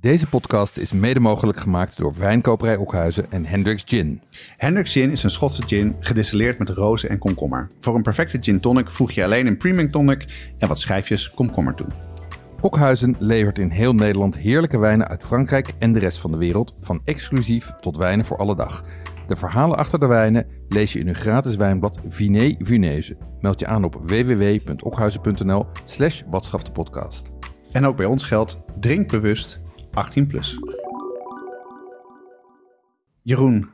Deze podcast is mede mogelijk gemaakt door Wijnkoperij Okhuizen en Hendrix Gin. Hendrix Gin is een Schotse gin gedestilleerd met rozen en komkommer. Voor een perfecte gin tonic voeg je alleen een premium tonic en wat schijfjes komkommer toe. Okhuizen levert in heel Nederland heerlijke wijnen uit Frankrijk en de rest van de wereld, van exclusief tot wijnen voor alle dag. De verhalen achter de wijnen lees je in hun gratis wijnblad Viné Vuneuse. Meld je aan op www.okhuizen.nl slash podcast. En ook bij ons geldt, drink bewust 18 plus. Jeroen,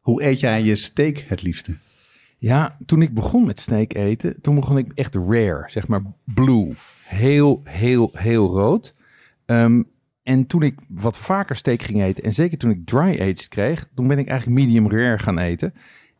hoe eet jij je steak het liefste? Ja, toen ik begon met steak eten, toen begon ik echt rare, zeg maar blue. Heel, heel, heel rood. Ehm, en toen ik wat vaker steak ging eten, en zeker toen ik dry aged kreeg, toen ben ik eigenlijk medium rare gaan eten.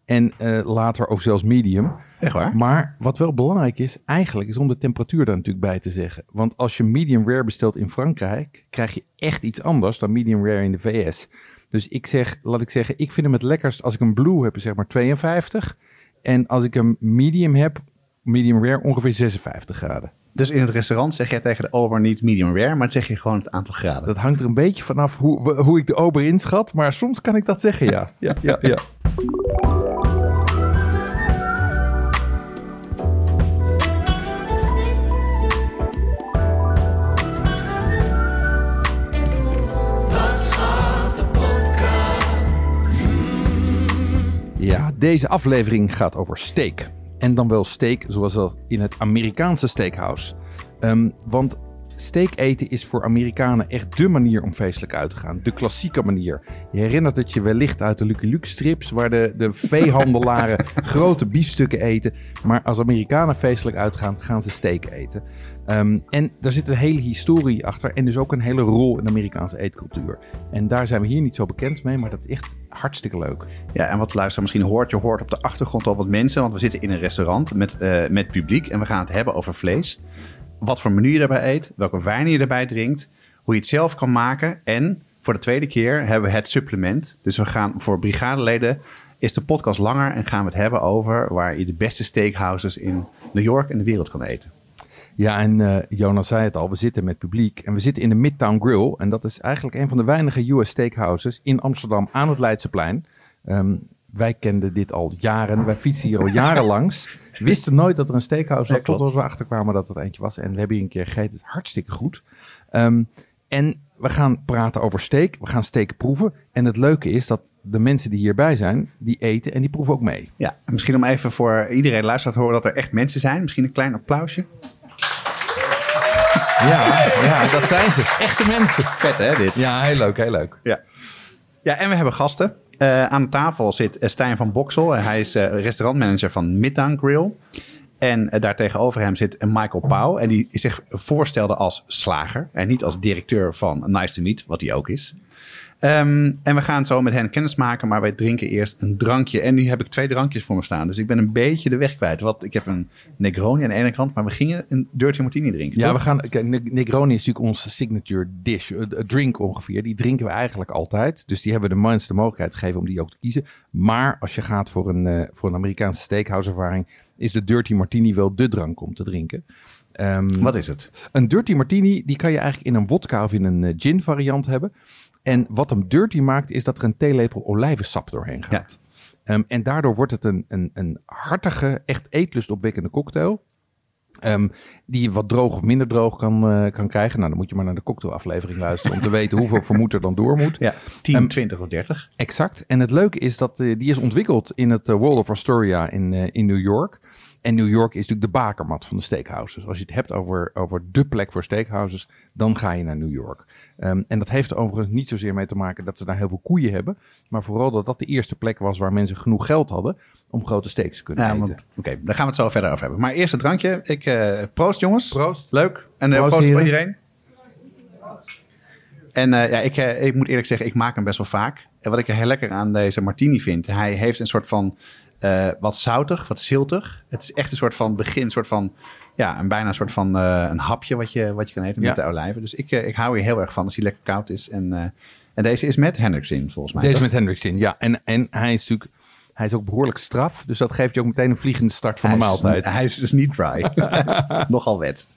En eh, later ook zelfs medium. Echt waar? Maar wat wel belangrijk is, eigenlijk, is om de temperatuur daar natuurlijk bij te zeggen. Want als je medium rare bestelt in Frankrijk, krijg je echt iets anders dan medium rare in de VS. Dus ik zeg, laat ik zeggen, ik vind hem het lekkerst als ik een blue heb, zeg maar 52. En als ik een medium heb, medium rare, ongeveer 56 graden. Dus in het restaurant zeg jij tegen de ober niet medium rare, maar zeg je gewoon het aantal graden. Dat hangt er een beetje vanaf hoe, hoe ik de ober inschat, maar soms kan ik dat zeggen, ja. ja, ja, ja. Ja, deze aflevering gaat over steak. En dan wel steak zoals al in het Amerikaanse steakhouse. Um, want steak eten is voor Amerikanen echt dé manier om feestelijk uit te gaan. De klassieke manier. Je herinnert het je wellicht uit de Lucky Luke strips, waar de, de veehandelaren grote biefstukken eten. Maar als Amerikanen feestelijk uitgaan, gaan ze steak eten. Um, en daar zit een hele historie achter en dus ook een hele rol in de Amerikaanse eetcultuur. En daar zijn we hier niet zo bekend mee, maar dat is echt hartstikke leuk. Ja, en wat luister misschien hoort, je hoort op de achtergrond al wat mensen, want we zitten in een restaurant met, uh, met publiek en we gaan het hebben over vlees wat voor menu je daarbij eet, welke wijn je erbij drinkt, hoe je het zelf kan maken. En voor de tweede keer hebben we het supplement. Dus we gaan voor brigadeleden is de podcast langer en gaan we het hebben over waar je de beste steakhouses in New York en de wereld kan eten. Ja, en uh, Jonas zei het al, we zitten met publiek en we zitten in de Midtown Grill. En dat is eigenlijk een van de weinige US steakhouses in Amsterdam aan het Leidseplein. Um, wij kenden dit al jaren, wij fietsen hier al jaren langs. Wisten nooit dat er een steakhouse was, tot we achterkwamen dat het eentje was. En we hebben hier een keer gegeten, het is hartstikke goed. Um, en we gaan praten over steak, we gaan steak proeven. En het leuke is dat de mensen die hierbij zijn, die eten en die proeven ook mee. Ja, misschien om even voor iedereen luisteraar te horen dat er echt mensen zijn. Misschien een klein applausje. Ja, ja, dat zijn ze. Echte mensen. Vet hè, dit? Ja, heel leuk, heel leuk. Ja, ja en we hebben gasten. Uh, aan tafel zit Stijn van Boksel. Hij is uh, restaurantmanager van Midtown Grill. En uh, daar tegenover hem zit Michael Pauw. En die zich voorstelde als slager. En niet als directeur van Nice to Meet, wat hij ook is. Um, en we gaan zo met hen kennis maken, maar wij drinken eerst een drankje. En nu heb ik twee drankjes voor me staan. Dus ik ben een beetje de weg kwijt. Want ik heb een Negroni aan de ene kant, maar we gingen een Dirty Martini drinken. Ja, toch? we gaan. Kijk, Negroni is natuurlijk onze signature dish, een drink ongeveer. Die drinken we eigenlijk altijd. Dus die hebben de mensen de mogelijkheid gegeven om die ook te kiezen. Maar als je gaat voor een, uh, voor een Amerikaanse steakhouse ervaring, is de Dirty Martini wel de drank om te drinken. Um, Wat is het? Een Dirty Martini, die kan je eigenlijk in een wodka of in een uh, gin variant hebben. En wat hem dirty maakt, is dat er een theelepel olijvensap doorheen gaat. Ja. Um, en daardoor wordt het een, een, een hartige, echt eetlustopwekkende cocktail. Um, die je wat droog of minder droog kan, uh, kan krijgen. Nou, dan moet je maar naar de cocktailaflevering luisteren om te weten hoeveel vermoed er dan door moet. Ja, 10, um, 20 of 30. Exact. En het leuke is dat uh, die is ontwikkeld in het uh, World of Astoria in, in New York. En New York is natuurlijk de bakermat van de steakhouses. Als je het hebt over, over de plek voor steakhouses, dan ga je naar New York. Um, en dat heeft er overigens niet zozeer mee te maken dat ze daar heel veel koeien hebben. Maar vooral dat dat de eerste plek was waar mensen genoeg geld hadden om grote steaks te kunnen ja, eten. Oké, okay, daar gaan we het zo verder over hebben. Maar eerst het drankje. Ik, uh, proost jongens. Proost. Leuk. En uh, proost voor iedereen. En uh, ja, ik, ik moet eerlijk zeggen, ik maak hem best wel vaak. En wat ik er heel lekker aan deze martini vind, hij heeft een soort van uh, wat zoutig, wat ziltig. Het is echt een soort van begin, soort van ja, een bijna een soort van uh, een hapje wat je, wat je kan eten met de olijven. Dus ik, uh, ik hou hier heel erg van als hij lekker koud is. En, en deze is met Hendrix in, volgens mij. Deze toch? met Hendrix in, ja. En, en hij is natuurlijk hij is ook behoorlijk straf. Dus dat geeft je ook meteen een vliegende start van hij de maaltijd. Is, hij is dus niet dry. hij is nogal wet.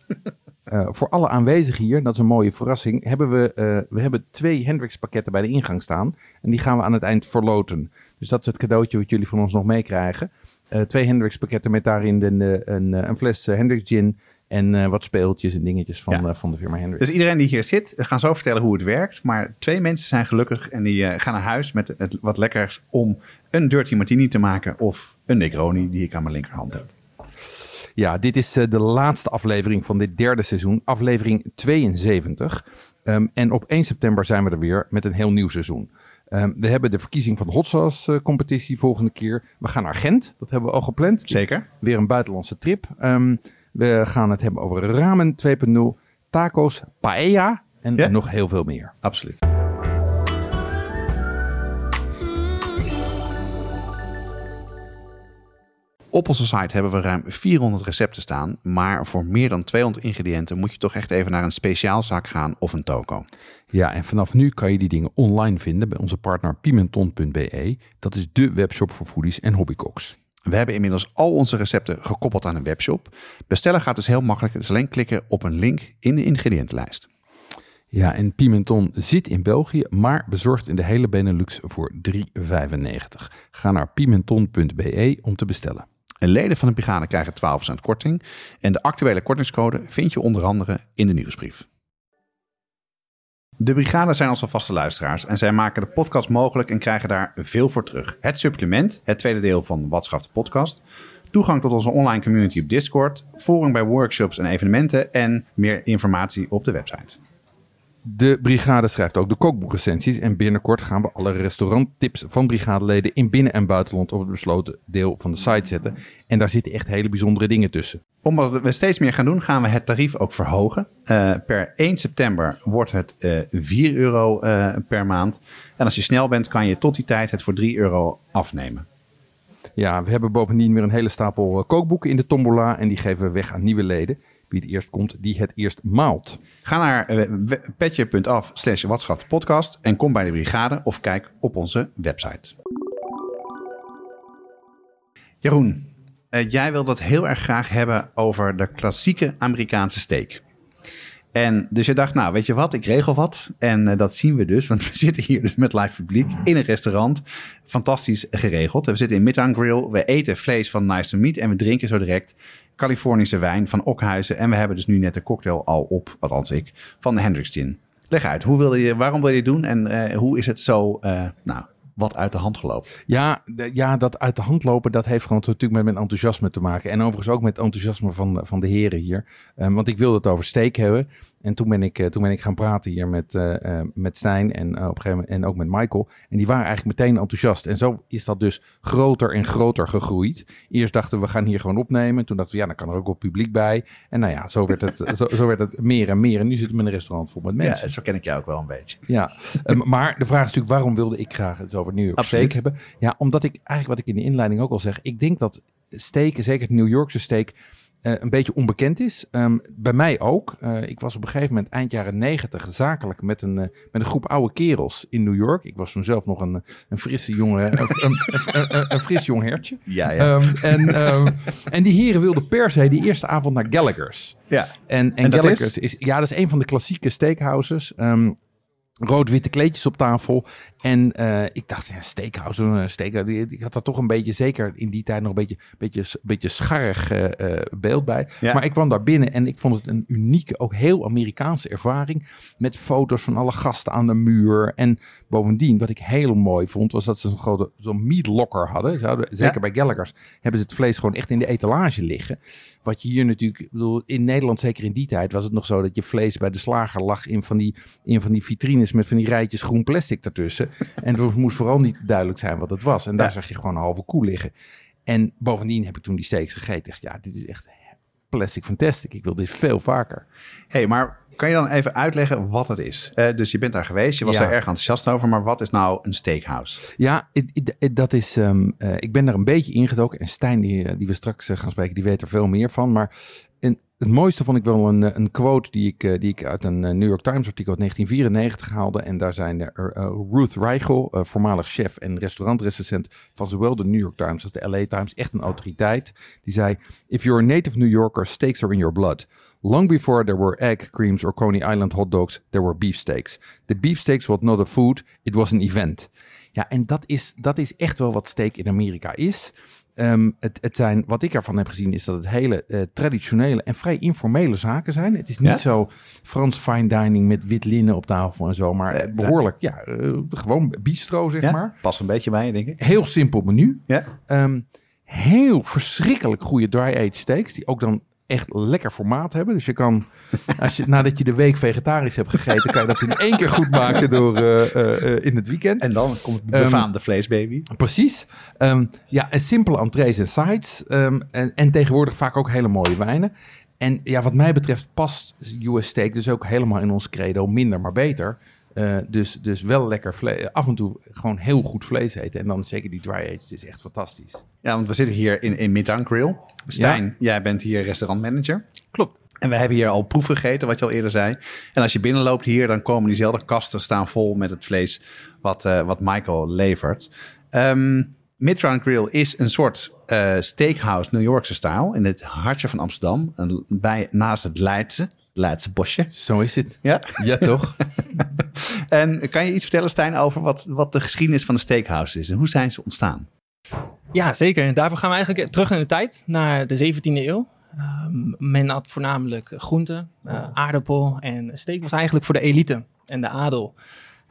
Uh, voor alle aanwezigen hier, dat is een mooie verrassing, hebben we, uh, we hebben twee Hendrix pakketten bij de ingang staan. En die gaan we aan het eind verloten. Dus dat is het cadeautje wat jullie van ons nog meekrijgen. Uh, twee Hendrix pakketten met daarin de, een, een fles Hendrix gin en wat speeltjes en dingetjes van, ja. van de firma Hendrix. Dus iedereen die hier zit, gaan zo vertellen hoe het werkt. Maar twee mensen zijn gelukkig en die gaan naar huis met het, wat lekkers om een Dirty Martini te maken of een Negroni die ik aan mijn linkerhand heb. Ja, dit is de laatste aflevering van dit derde seizoen, aflevering 72. Um, en op 1 september zijn we er weer met een heel nieuw seizoen. Um, we hebben de verkiezing van de Hot Sauce uh, competitie volgende keer. We gaan naar Gent, dat hebben we al gepland. Zeker. Weer een buitenlandse trip. Um, we gaan het hebben over ramen 2.0, tacos, paella en Ja? nog heel veel meer. Absoluut. Op onze site hebben we ruim 400 recepten staan, maar voor meer dan 200 ingrediënten moet je toch echt even naar een speciaalzaak gaan of een toko. Ja, en vanaf nu kan je die dingen online vinden bij onze partner pimenton.be. Dat is de webshop voor foodies en hobbycooks. We hebben inmiddels al onze recepten gekoppeld aan een webshop. Bestellen gaat dus heel makkelijk. Het is alleen klikken op een link in de ingrediëntenlijst. Ja, en Pimenton zit in België, maar bezorgt in de hele Benelux voor 3,95. Ga naar pimenton.be om te bestellen. En leden van de brigade krijgen 12% korting. En de actuele kortingscode vind je onder andere in de nieuwsbrief. De brigade zijn onze vaste luisteraars en zij maken de podcast mogelijk en krijgen daar veel voor terug. Het supplement, het tweede deel van Wat schaft de podcast, toegang tot onze online community op Discord, forum bij workshops en evenementen en meer informatie op de website. De brigade schrijft ook de kookboekrecensies en binnenkort gaan we alle restauranttips van brigadeleden in binnen- en buitenland op het besloten deel van de site zetten. En daar zitten echt hele bijzondere dingen tussen. Omdat we steeds meer gaan doen, gaan we het tarief ook verhogen. Uh, per 1 september wordt het uh, 4 euro uh, per maand. En als je snel bent, kan je tot die tijd het voor 3 euro afnemen. Ja, we hebben bovendien weer een hele stapel eh, kookboeken in de tombola en die geven we weg aan nieuwe leden. Wie het eerst komt, die het eerst maalt. Ga naar uh, petje.af slash podcast en kom bij de brigade of kijk op onze website. Jeroen, uh, jij wil het heel erg graag hebben over de klassieke Amerikaanse steak. En dus je dacht, nou weet je wat, ik regel wat. En uh, dat zien we dus, want we zitten hier dus met live publiek in een restaurant. Fantastisch geregeld. We zitten in Midtown Grill, we eten vlees van Nice to Meat en we drinken zo direct Californische wijn van Okhuizen. En we hebben dus nu net de cocktail al op, althans ik, van de Hendrix Gin. Leg uit, hoe wil je, waarom wil je het doen en uh, hoe is het zo, uh, nou, wat uit de hand gelopen? Ja, ja, dat uit de hand lopen, dat heeft gewoon natuurlijk met mijn enthousiasme te maken. En overigens ook met enthousiasme van, van de heren hier. Um, want ik wilde het over steak hebben. En toen ben ik, uh, toen ben ik gaan praten hier met, uh, uh, met Stijn en, op een gegeven moment, en ook met Michael. En die waren eigenlijk meteen enthousiast. En zo is dat dus groter en groter gegroeid. Eerst dachten we, we gaan hier gewoon opnemen. Toen dachten we, ja, dan kan er ook wel publiek bij. En nou ja, zo werd het, zo, zo, werd het meer en meer. En nu zitten we in een restaurant vol met mensen. Ja, zo ken ik jou ook wel een beetje. Ja, um, maar de vraag is natuurlijk, waarom wilde ik graag het over New York Absoluut. steak hebben? Ja, omdat ik eigenlijk wat ik in de inleiding ook al zeg. Ik denk dat steak, zeker het New Yorkse steak... Uh, een beetje onbekend is. Um, bij mij ook. Uh, ik was op een gegeven moment eind jaren negentig zakelijk met een, uh, met een groep oude kerels in New York. Ik was toen zelf nog een, een frisse jonge, een, een, fris jong hertje. Ja, ja. Um, en, um, en die heren wilden per se die eerste avond naar Gallagher's. Ja. En, en, Gallagher's is? is? ja, dat is een van de klassieke steakhouses. Rood-witte kleedjes op tafel. En uh, ik dacht, ja, steakhouse, uh, steak, ik had daar toch een beetje, zeker in die tijd nog een beetje, beetje, beetje scharrig uh, beeld bij. Ja. Maar ik kwam daar binnen en ik vond het een unieke, ook heel Amerikaanse ervaring. Met foto's van alle gasten aan de muur. En bovendien, wat ik heel mooi vond, was dat ze zo'n grote zo'n meat locker hadden. Ze hadden zeker Ja. bij Gallagher's hebben ze het vlees gewoon echt in de etalage liggen. Wat je hier natuurlijk, bedoel, in Nederland, zeker in die tijd, was het nog zo dat je vlees bij de slager lag in van die, in van die vitrines met van die rijtjes groen plastic ertussen. En het moest vooral niet duidelijk zijn wat het was. En daar Ja. zag je gewoon een halve koe liggen. En bovendien heb ik toen die steaks gegeten. Ja, dit is echt plastic fantastic. Ik wil dit veel vaker. hey, maar kan je dan even uitleggen wat het is? Uh, dus je bent daar geweest, je was Ja. er erg enthousiast over, maar wat is nou een steakhouse? Ja, it- it- it- dat is. ehm, eh, ik ben daar een beetje ingedoken. En Stijn, die, eh, die we straks eh, gaan spreken, die weet er veel meer van. Maar het mooiste vond ik wel een, eh, een quote die ik, eh, die ik uit een eh, New York Times artikel uit 1994 haalde. En daar zijn er Ruth Reichel, voormalig chef en restaurantrecensent van zowel de New York Times als de LA Times, echt een autoriteit. Die zei: If you're a native New Yorker, steaks are in your blood. Long before there were egg creams or Coney Island hot dogs, there were beefsteaks. The beefsteaks was not a food, it was an event. Ja, en dat is, dat is echt wel wat steak in Amerika is. Ehm, het, het zijn, wat ik ervan heb gezien, is dat het hele eh, traditionele en vrij informele zaken zijn. Het is niet Ja? zo Frans fine dining met wit linnen op tafel en zo, maar Eh, behoorlijk, ja, eh, gewoon bistro, zeg Ja? maar. Pas een beetje bij denk ik. Heel simpel menu. Ja. Ehm, heel verschrikkelijk goede dry-aged steaks, die ook dan echt lekker formaat hebben. Dus je kan, als je, nadat je de week vegetarisch hebt gegeten, kan je dat in één keer goed maken door eh, eh, eh, in het weekend. En dan komt de Ehm, befaamde vleesbaby. Precies. Ehm, ja, en simpele entrees en sides. Ehm, en, en tegenwoordig vaak ook hele mooie wijnen. En ja, wat mij betreft past US steak dus ook helemaal in ons credo minder maar beter. Eh, dus, dus wel lekker vlees. Af en toe gewoon heel goed vlees eten. En dan zeker die dry aged is echt fantastisch. Ja, want we zitten hier in, in Midtown Grill. Stijn, jij bent hier restaurantmanager. Klopt. En we hebben hier al proeven gegeten, wat je al eerder zei. En als je binnenloopt hier, dan komen diezelfde kasten staan vol met het vlees wat, eh, wat Michael levert. Ehm Midtown Grill is een soort eh, steakhouse New Yorkse stijl in het hartje van Amsterdam, en bij, naast het Leidse, Leidse bosje. Zo is het. Ja. Ja, toch? En kan je iets vertellen, Stijn, over wat, wat de geschiedenis van de steakhouse is en hoe zijn ze ontstaan? Ja, zeker. En daarvoor gaan we eigenlijk terug in de tijd, naar de 17e eeuw. Ehm, men had voornamelijk groenten, eh, aardappel en steak was eigenlijk voor de elite en de adel.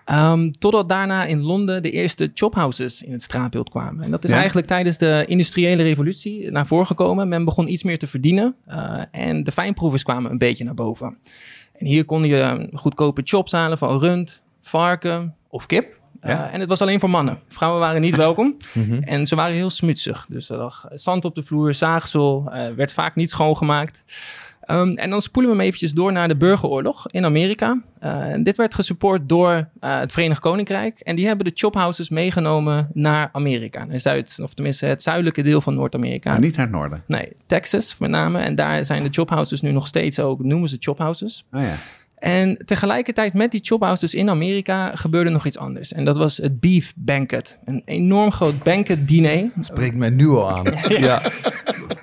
Ehm, totdat daarna in Londen de eerste chophouses in het straatbeeld kwamen. En dat is Ja. eigenlijk tijdens de industriële revolutie naar voren gekomen. Men begon iets meer te verdienen eh, en de fijnproevers kwamen een beetje naar boven. En hier kon je goedkope chops halen van rund, varken of kip. Ja. Eh, en het was alleen voor mannen. Vrouwen waren niet welkom. Mhm. En ze waren heel smutsig. Dus er lag zand op de vloer, zaagsel, eh, werd vaak niet schoongemaakt. Ehm, en dan spoelen we hem eventjes door naar de burgeroorlog in Amerika. En dit werd gesupport door eh, het Verenigd Koninkrijk. En die hebben de chophouses meegenomen naar Amerika. Naar Zuid, of tenminste het zuidelijke deel van Noord-Amerika. Nou, niet naar het noorden. Nee, Texas met name. En daar zijn de chophouses nu nog steeds ook, noemen ze chophouses. Oh ja. En tegelijkertijd met die chophouses in Amerika gebeurde nog iets anders. En dat was het Beef Banquet. Een enorm groot banquet diner. Spreekt mij nu al aan. ja.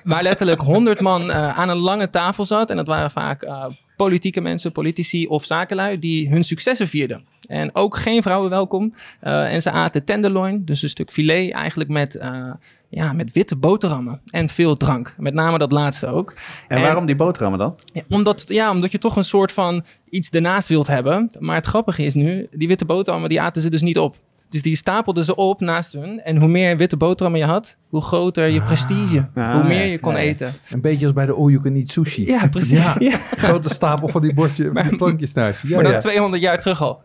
Waar letterlijk 100 man eh, aan een lange tafel zat. En dat waren vaak eh, politieke mensen, politici of zakenlui die hun successen vierden. En ook geen vrouwen welkom. Eh, en ze aten tenderloin, dus een stuk filet, eigenlijk met, eh, ja, met witte boterhammen en veel drank. Met name dat laatste ook. En, waarom die boterhammen dan? Ja, omdat, ja, omdat je toch een soort van iets ernaast wilt hebben. Maar het grappige is nu, die witte boterhammen, die aten ze dus niet op. Dus die stapelden ze op naast hun. En hoe meer witte boterhammen je had, hoe groter je prestige. Ah, hoe meer je kon ja, ja. eten. Een beetje als bij de all you can eat sushi. Ja, precies. Ja. Ja. Grote stapel van die bordje, van die plankjes. Ja, Maar dan ja. 200 jaar terug al.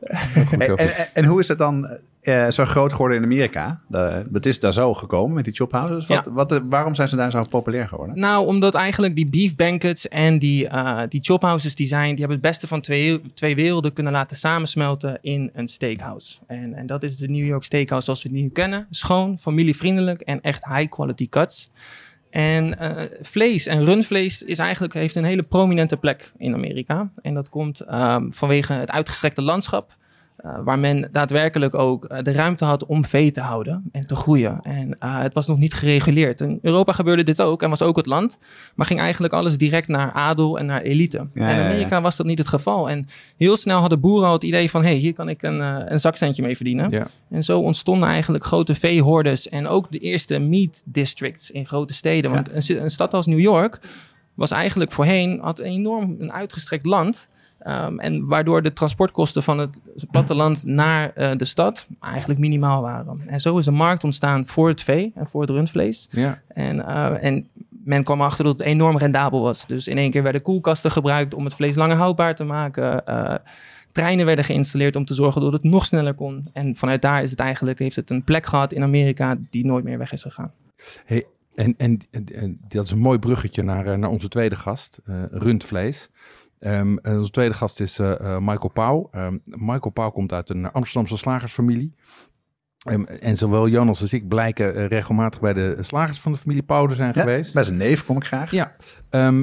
Goed, En, en, goed. en- en hoe is het dan eh, zo groot geworden in Amerika? De, dat is daar zo gekomen met die chophouses. Wat, wat, waarom zijn ze daar zo populair geworden? Nou, omdat eigenlijk die beef banquets en die, eh die chophouses die zijn, die hebben het beste van twee, twee werelden kunnen laten samensmelten in een steakhouse. En, en dat is de New York Steakhouse zoals we het nu kennen. Schoon, familievriendelijk en echt high quality cuts. En eh, vlees en rundvlees is eigenlijk, heeft een hele prominente plek in Amerika. En dat komt ehm, vanwege het uitgestrekte landschap. Eh, waar men daadwerkelijk ook eh, de ruimte had om vee te houden en te groeien. En eh, het was nog niet gereguleerd. In Europa gebeurde dit ook en was ook het land. Maar ging eigenlijk alles direct naar adel en naar elite. Ja, en in ja, ja. Amerika was dat niet het geval. En heel snel hadden boeren al het idee van... hé, hey, hier kan ik een, een zakcentje mee verdienen. En zo ontstonden eigenlijk grote veehordes en ook de eerste meat districts in grote steden. Want een, st- een stad als New York was eigenlijk voorheen, had enorm een uitgestrekt land. Ehm, en waardoor de transportkosten van het platteland naar eh, de stad eigenlijk minimaal waren. En zo is een markt ontstaan voor het vee en voor het rundvlees. Ja. En, eh, en men kwam erachter dat het enorm rendabel was. Dus in één keer werden koelkasten gebruikt om het vlees langer houdbaar te maken. Eh, treinen werden geïnstalleerd om te zorgen dat het nog sneller kon. En vanuit daar is het eigenlijk, heeft het een plek gehad in Amerika die nooit meer weg is gegaan. Hey, En, en, en, en dat is een mooi bruggetje naar, naar onze tweede gast, rundvlees. En onze tweede gast is eh, eh, Michael Pauw. Ehm, Michael Pauw komt uit een Amsterdamse slagersfamilie. Ehm, en zowel Jonas als ik blijken eh, regelmatig bij de slagers van de familie Pauw te zijn Ja, geweest. Bij zijn neef kom ik graag. Ja,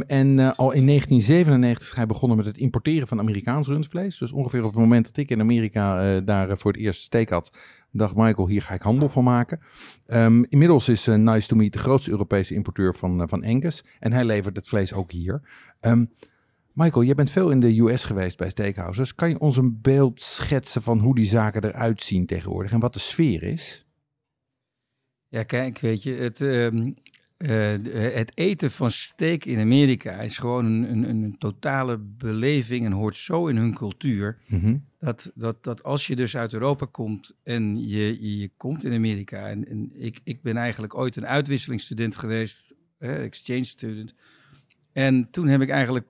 en al in 1997 is hij begonnen met het importeren van Amerikaans rundvlees. Dus ongeveer op het moment dat ik in Amerika daar voor het eerst steak had, dacht Michael, hier ga ik handel van maken. Inmiddels is Nice to Meat de grootste Europese importeur van, van Angus. En hij levert het vlees ook hier. Michael, jij bent veel in de US geweest bij steakhouses. Kan je ons een beeld schetsen van hoe die zaken eruit zien tegenwoordig en wat de sfeer is? Ja, kijk, weet je, het, ehm, eh, het eten van steak in Amerika is gewoon een, een, een totale beleving en hoort zo in hun cultuur. Mhm. Dat, dat, dat als je dus uit Europa komt en je, je, je komt in Amerika. En, en ik, ik ben eigenlijk ooit een uitwisselingsstudent geweest, eh, exchange student. En toen heb ik eigenlijk,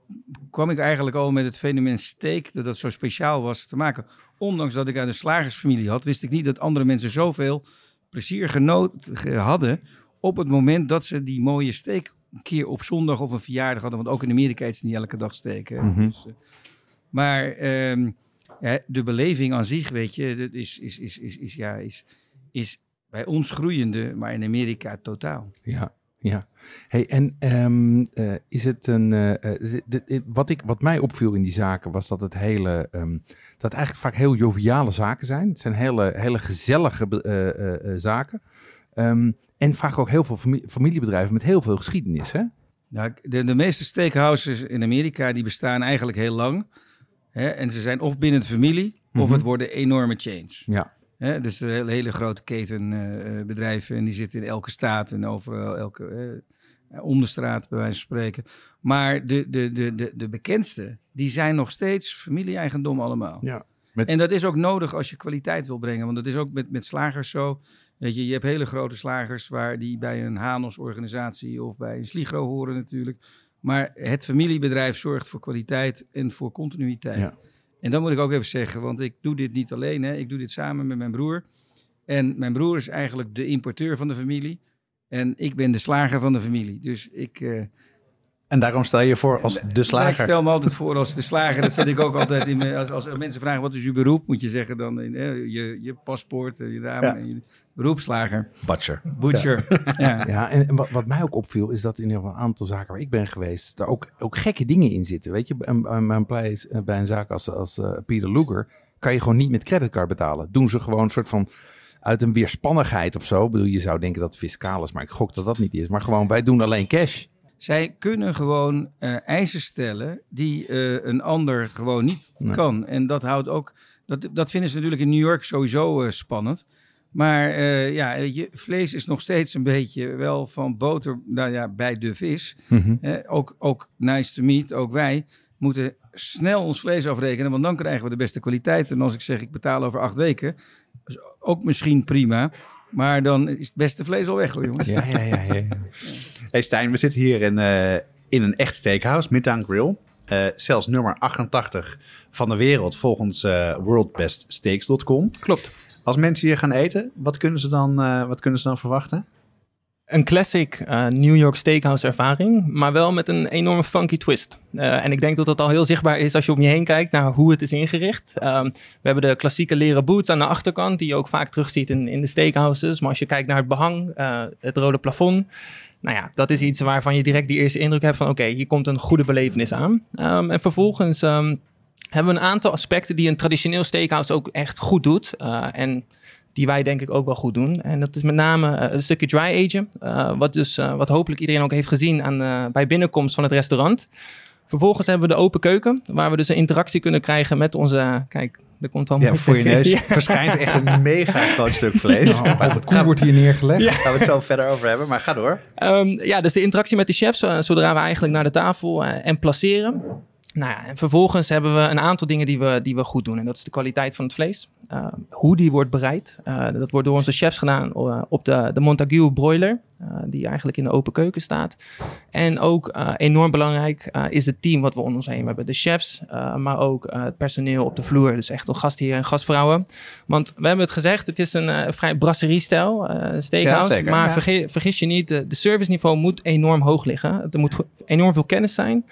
kwam ik eigenlijk al met het fenomeen steak, dat dat zo speciaal was te maken. Ondanks dat ik uit een slagersfamilie had, wist ik niet dat andere mensen zoveel plezier genoten hadden op het moment dat ze die mooie steak een keer op zondag op een verjaardag hadden. Want ook in Amerika eet ze niet elke dag steak. hè. Mhm. Dus, eh, maar ehm, ja, de beleving aan zich, weet je, dat is, is, is, is, is, ja, is, is bij ons groeiende, maar in Amerika totaal. Ja, ja. Hey, en ehm, eh, is het een. eh, eh, dit- wat, ik, wat mij opviel in die zaken was dat het hele. ehm, dat eigenlijk vaak heel joviale zaken zijn. Het zijn hele, hele gezellige zaken. Ehm, en vaak ook heel veel fami- familiebedrijven met heel veel geschiedenis. Hè? Nou, de, de meeste steakhouses in Amerika die bestaan eigenlijk heel lang. Hè, en ze zijn of binnen de familie, of Mhm. het worden enorme chains. Ja. Hè, dus een hele, hele grote keten eh, eh. En die zitten in elke staat en overal, elke, eh, om de straat, bij wijze van spreken. Maar de, de, de, de, de bekendste, die zijn nog steeds familie-eigendom allemaal. ja. Met, En dat is ook nodig als je kwaliteit wil brengen. Want dat is ook met, met slagers zo. Weet je, je hebt hele grote slagers waar die bij een Hanos-organisatie of bij een Sligro horen natuurlijk. Maar het familiebedrijf zorgt voor kwaliteit en voor continuïteit. Ja. En dat moet ik ook even zeggen, want ik doe dit niet alleen. Hè. Ik doe dit samen met mijn broer. En mijn broer is eigenlijk de importeur van de familie. En ik ben de slager van de familie. Dus ik, eh, En daarom stel je je voor als de maar ik slager. stel me altijd voor als de slager. Dat zet ik ook altijd in. mijn- Als, als mensen vragen wat is uw beroep, moet je zeggen dan in, eh, je, je paspoort, eh, je naam Ja. en je beroepslager. Butcher. Butcher. Ja. Ja, en en wat, wat mij ook opviel is dat in een aantal zaken waar ik ben geweest, daar ook, ook gekke dingen in zitten. Weet je, bij, bij een, plei- bij een zaak als, als eh, Peter Luger kan je gewoon niet met creditcard betalen. Doen ze gewoon een soort van uit een weerspannigheid of zo. Ik bedoel, je zou denken dat het fiscaal is, maar ik gok dat dat niet is. Maar gewoon, wij doen alleen cash. Zij kunnen gewoon eh, eisen stellen die eh, een ander gewoon niet Nee. kan. En dat houdt ook. Dat, dat vinden ze natuurlijk in New York sowieso eh, spannend. Maar ja, je, vlees is nog steeds een beetje wel van boter nou ja, bij de vis. Hè, ook, ook nice to meet, ook wij moeten snel ons vlees afrekenen, want dan krijgen we de beste kwaliteit. En als ik zeg, ik betaal over acht weken, is ook misschien prima. Maar dan is het beste vlees al weg hoor jongens. Ja, ja, ja. ja. Hey Stijn, we zitten hier in, eh, in een echt steakhouse, Midtown Grill. Eh, zelfs nummer 88 van de wereld volgens eh worldbeststeaks.com. Klopt. Als mensen hier gaan eten, wat kunnen ze dan, eh, wat kunnen ze dan verwachten? Een classic eh, New York steakhouse ervaring, maar wel met een enorme funky twist. Eh, en ik denk dat dat al heel zichtbaar is als je om je heen kijkt naar hoe het is ingericht. Ehm, we hebben de klassieke leren boots aan de achterkant, die je ook vaak terugziet in, in de steakhouses. Maar als je kijkt naar het behang, eh, het rode plafond, nou ja, dat is iets waarvan je direct die eerste indruk hebt van oké, hier komt een goede belevenis aan. Ehm, en vervolgens ehm, hebben we een aantal aspecten die een traditioneel steakhouse ook echt goed doet. En die wij denk ik ook wel goed doen. En dat is met name eh, een stukje dry agen. eh, wat, dus, eh, wat hopelijk iedereen ook heeft gezien aan, eh, bij binnenkomst van het restaurant. Vervolgens hebben we de open keuken. Waar we dus een interactie kunnen krijgen met onze... Kijk, er komt al Ja, mooi voor je neus Ja. verschijnt echt een mega groot stuk vlees. Nou, de koe wordt hier neergelegd. Daar gaan we het zo verder over hebben, maar ga door. Ehm, ja, dus de interactie met de chefs, zodra we eigenlijk naar de tafel eh, en placeren. Nou ja, en vervolgens hebben we een aantal dingen die we, die we goed doen. En dat is de kwaliteit van het vlees. Uh, hoe die wordt bereid. Uh, dat wordt door onze chefs gedaan uh, op de, de Montague broiler. die eigenlijk in de open keuken staat. En ook enorm belangrijk is het team wat we om ons heen hebben. De chefs, maar ook het personeel op de vloer. Dus echt gastheren en gastvrouwen. Want we hebben het gezegd, het is een vrij brasserie-stijl steakhouse. Ja, maar ja. vergis, vergis, je niet, de, de serviceniveau moet enorm hoog liggen. Er moet enorm veel kennis zijn.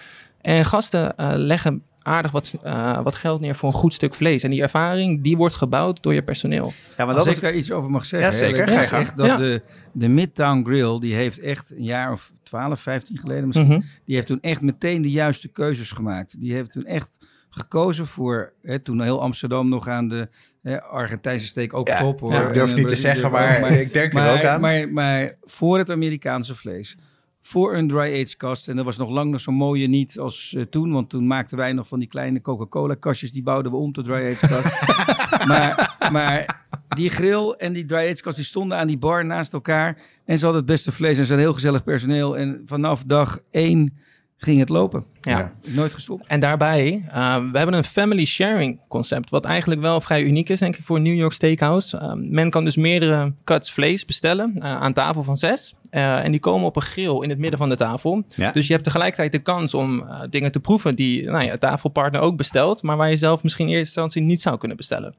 En gasten uh, leggen aardig wat, uh, wat geld neer voor een goed stuk vlees. En die ervaring, die wordt gebouwd door je personeel. Ja, maar dat Als ik daar iets over mag zeggen. Ja, zeker. Ja, echt dat ja. de, de Midtown Grill, die heeft echt een jaar of 12, 15 geleden misschien... Mm -hmm. die heeft toen echt meteen de juiste keuzes gemaakt. Die heeft toen echt gekozen voor... Hè, toen heel Amsterdam nog aan de hè, Argentijnse steek ook ja, op. Hoor. Ja, ik durf niet te zeggen, maar, maar, ik denk maar, er ook aan. Maar, maar voor het Amerikaanse vlees voor een dry age kast. En dat was nog lang nog zo mooie niet als uh, toen. Want toen maakten wij nog van die kleine Coca-Cola kastjes. Die bouwden we om tot dry age kast. maar, maar die grill en die dry age kast die stonden aan die bar naast elkaar. En ze hadden het beste vlees en ze hadden heel gezellig personeel. En vanaf dag één ging het lopen. Ja. ja. Nooit gestopt. En daarbij, uh, we hebben een family sharing concept, wat eigenlijk wel vrij uniek is, denk ik, voor New York Steakhouse. Uh, men kan dus meerdere cuts vlees bestellen uh, aan tafel van zes. Uh, en die komen op een grill in het midden van de tafel. Ja. Dus je hebt tegelijkertijd de kans om uh, dingen te proeven die nou ja, tafelpartner ook bestelt, maar waar je zelf misschien in eerste instantie niet zou kunnen bestellen.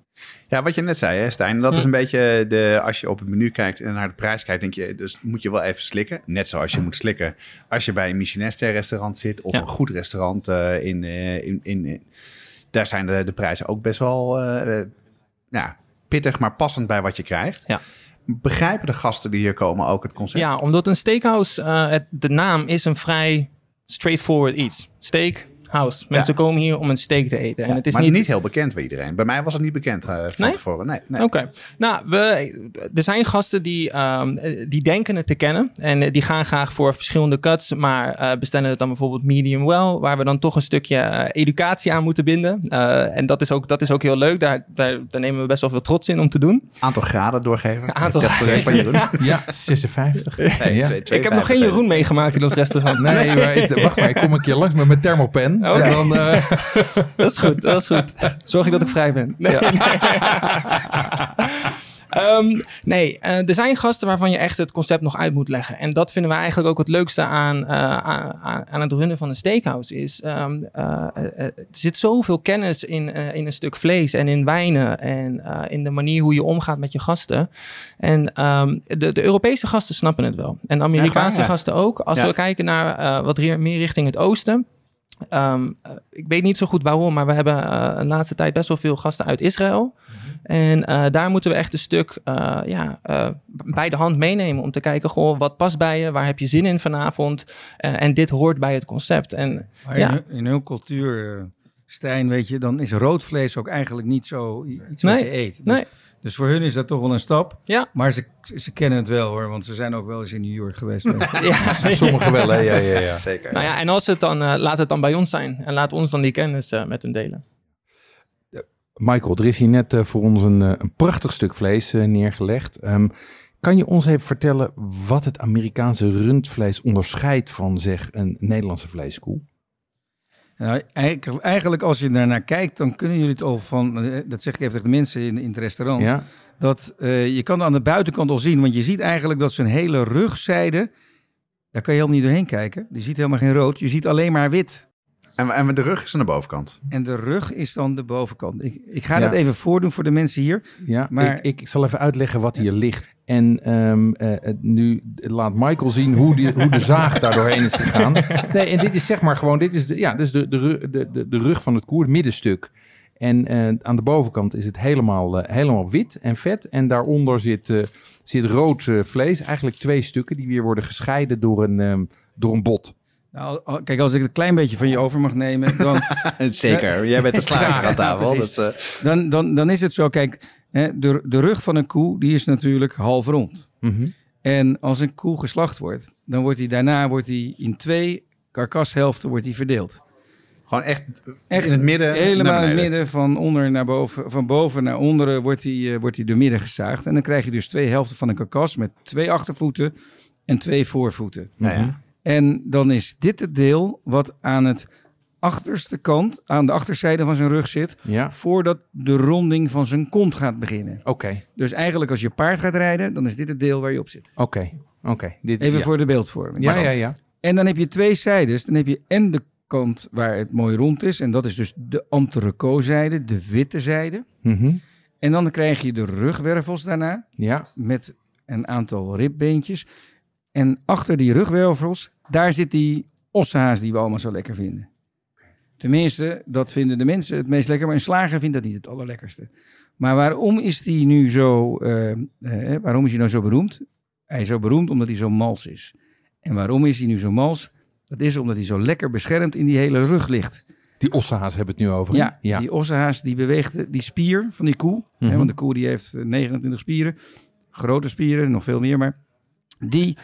Ja, wat je net zei, hè, Stijn, dat is een beetje de. Als je op het menu kijkt en naar de prijs kijkt, denk je, dus moet je wel even slikken. Net zoals je moet slikken als je bij een Michelin-restaurant zit of een goed restaurant uh, in, in, in, in. Daar zijn de, de prijzen ook best wel ja, pittig, maar passend bij wat je krijgt. Ja. Begrijpen de gasten die hier komen ook het concept? Ja, omdat een steakhouse, het, de naam is een vrij straightforward iets. Steak, house. Mensen ja. komen hier om een steak te eten. En ja, het is maar niet... niet heel bekend bij iedereen. Bij mij was het niet bekend uh, van nee? tevoren. Nee, nee. Oké. Okay. Nou, we, er zijn gasten die, um, die denken het te kennen. En die gaan graag voor verschillende cuts. Maar uh, bestellen het dan bijvoorbeeld medium well. Waar we dan toch een stukje uh, educatie aan moeten binden. Uh, en dat is, ook, dat is ook heel leuk. Daar, daar, daar nemen we best wel veel trots in om te doen. Aantal graden doorgeven. Aantal graden. Van Jeroen. ja, 56. Nee, ja. twee, twee ik heb nog geen Jeroen meegemaakt in ons restaurant. Nee, maar ik, wacht maar. Ik kom een keer langs met mijn thermopen. Okay. En dan, uh... dat is goed, dat is goed. Zorg ik dat ik vrij ben. Nee, ja. nee. Um, nee, uh, er zijn gasten waarvan je echt het concept nog uit moet leggen. En dat vinden we eigenlijk ook het leukste aan, uh, aan, aan het runnen van een steakhouse. Is, um, uh, er zit zoveel kennis in, in een stuk vlees en in wijnen. En in de manier hoe je omgaat met je gasten. En um, de, de, Europese gasten snappen het wel. En de Amerikaanse ja, gasten ook. Als we kijken naar wat meer richting het oosten. Um, uh, ik weet niet zo goed waarom, maar we hebben uh, de laatste tijd best wel veel gasten uit Israël. Mm-hmm. En uh, daar moeten we echt een stuk ja, bij de hand meenemen om te kijken, goh, wat past bij je? Waar heb je zin in vanavond? en dit hoort bij het concept. En, maar ja. in, in hun cultuur, Stijn, weet je, dan is rood vlees ook eigenlijk niet zo iets nee, wat je eet. Dus, nee. Dus voor hun is dat toch wel een stap. Ja. Maar ze, ze kennen het wel hoor, want ze zijn ook wel eens in New York geweest. ja. Sommigen wel, hè? Ja, ja, ja. Zeker. Nou ja, en als het dan, uh, laat het dan bij ons zijn. En laat ons dan die kennis uh, met hun delen. Michael, er is hier net uh, voor ons een, een, prachtig stuk vlees neergelegd. Um, kan je ons even vertellen wat het Amerikaanse rundvlees onderscheidt van zeg een Nederlandse vleeskoe? Nou, eigenlijk, als je daarnaar kijkt, dan kunnen jullie het al van, eh, dat zeg ik even tegen de mensen in, in het restaurant, ja. dat uh, je kan aan de buitenkant al zien, want je ziet eigenlijk dat zijn hele rugzijde, daar kan je helemaal niet doorheen kijken. Je ziet helemaal geen rood, je ziet alleen maar wit. En, en de rug is aan de bovenkant. En de rug is dan de bovenkant. Ik, ik ga ja. dat even voordoen voor de mensen hier. Ja, maar ik, ik zal even uitleggen wat hier ligt. En um, uh, nu laat Michael zien hoe, die, hoe de zaag daar doorheen is gegaan. Nee, en dit is zeg maar gewoon, dit is de, ja, dit is de, de, de, de rug van het koer, het middenstuk. En uh, aan de bovenkant is het helemaal, uh, helemaal wit en vet. En daaronder zit, uh, zit rood vlees, eigenlijk twee stukken die weer worden gescheiden door een, um, door een bot. Nou, kijk, als ik een klein beetje van je over mag nemen, dan... Zeker, jij bent de slager aan tafel. Ja, dus, uh... dan, dan, dan is het zo, kijk, hè, de, de rug van een koe, die is natuurlijk half rond. Mm -hmm. En als een koe geslacht wordt, dan wordt die daarna wordt die in twee karkashelften wordt die verdeeld. Gewoon echt, echt in het midden? Helemaal in het midden, van onder naar boven, van boven naar onderen wordt die, uh, wordt die door midden gezaagd. En dan krijg je dus twee helften van een karkas met twee achtervoeten en twee voorvoeten. Ja, ja. En dan is dit het deel wat aan het achterste kant, aan de achterzijde van zijn rug zit, Ja, voordat de ronding van zijn kont gaat beginnen. oké. Dus eigenlijk als je paard gaat rijden, dan is dit het deel waar je op zit. Oké, oké. Even ja. voor de beeldvorming. Ja, ja, ja. En dan heb je twee zijdes. Dan heb je en de kant waar het mooi rond is. En dat is dus de entrecôte-zijde, de witte zijde. Mhm. En dan krijg je de rugwervels daarna Ja, met een aantal ribbeentjes. En achter die rugwervels, daar zit die ossehaas die we allemaal zo lekker vinden. Tenminste, dat vinden de mensen het meest lekker. Maar een slager vindt dat niet het allerlekkerste. Maar waarom is die nu zo, eh, eh, waarom is hij nou zo beroemd? Hij is zo beroemd omdat hij zo mals is. En waarom is hij nu zo mals? Dat is omdat hij zo lekker beschermd in die hele rug ligt. die ossehaas hebben we het nu over. Ja, ja. die ossehaas die beweegt die spier van die koe. Mhm. Hè, want de koe die heeft eh, 29 spieren. Grote spieren, nog veel meer. Maar die,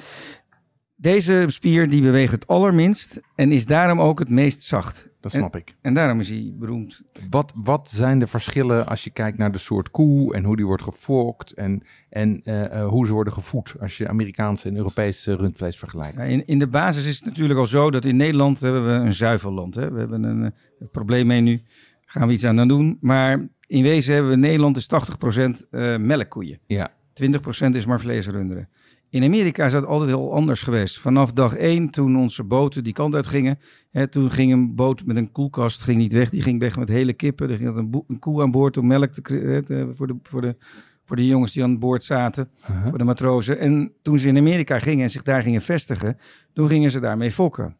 deze spier die beweegt het allerminst. En is daarom ook het meest zacht. dat snap ik. En daarom is hij beroemd. Wat, wat zijn de verschillen als je kijkt naar de soort koe en hoe die wordt gefokt en, en eh, eh, hoe ze worden gevoed als je Amerikaanse en Europese rundvlees vergelijkt? Ja, in, in de basis is het natuurlijk al zo dat in Nederland hebben we een zuivelland. Hè? We hebben een, eh, probleem mee nu. Gaan we iets aan doen. Maar in wezen hebben we in Nederland is 80% eh melkkoeien. Ja, 20% is maar vleesrunderen. In Amerika is dat altijd heel anders geweest. Vanaf dag één, toen onze boten die kant uit gingen, hè, toen ging een boot met een koelkast ging niet weg. Die ging weg met hele kippen. Er ging een, een koe aan boord om melk te- voor, de, voor, de, voor de jongens die aan boord zaten, Uh-huh. voor de matrozen. En toen ze in Amerika gingen en zich daar gingen vestigen, toen gingen ze daarmee fokken.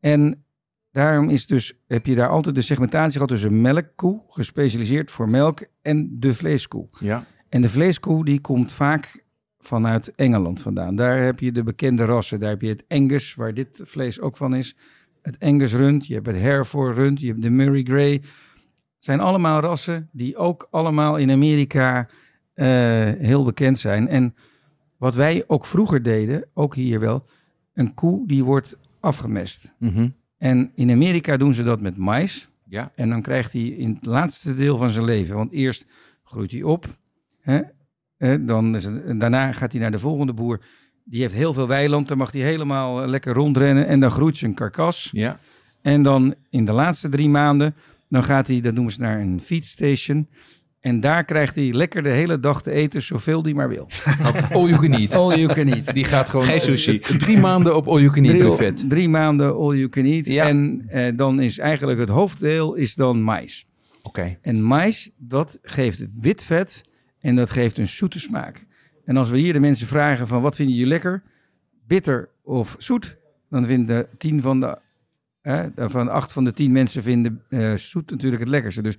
En daarom is dus, heb je daar altijd de segmentatie gehad tussen melkkoe, gespecialiseerd voor melk, en de vleeskoe. ja. En de vleeskoe die komt vaak vanuit Engeland vandaan. Daar heb je de bekende rassen. Daar heb je het Angus, waar dit vlees ook van is. Het Angus rund, je hebt het Hereford rund, je hebt de Murray Grey. Het zijn allemaal rassen die ook allemaal in Amerika eh, heel bekend zijn. En wat wij ook vroeger deden, ook hier wel, een koe die wordt afgemest. Mhm. En in Amerika doen ze dat met mais. ja. En dan krijgt hij in het laatste deel van zijn leven. Want eerst groeit hij op. Hè? Dan is het, en daarna gaat hij naar de volgende boer. Die heeft heel veel weiland. Dan mag hij helemaal eh, lekker rondrennen. En dan groeit zijn karkas. ja. En dan in de laatste drie maanden. Dan gaat hij, dat noemen ze naar een feedstation. En daar krijgt hij lekker de hele dag te eten. Zoveel hij maar wil. All you can eat. All you can eat. Die gaat gewoon Geen sushi. drie maanden op all you can eat Drie, buffet. drie maanden all you can eat. Ja. En eh, dan is eigenlijk het hoofddeel is dan mais. Oké. En mais, dat geeft wit vet en dat geeft een zoete smaak. En als we hier de mensen vragen van wat vinden jullie lekker, bitter of zoet, dan vinden tien van de, eh, van acht van de tien mensen vinden eh, zoet natuurlijk het lekkerste. Dus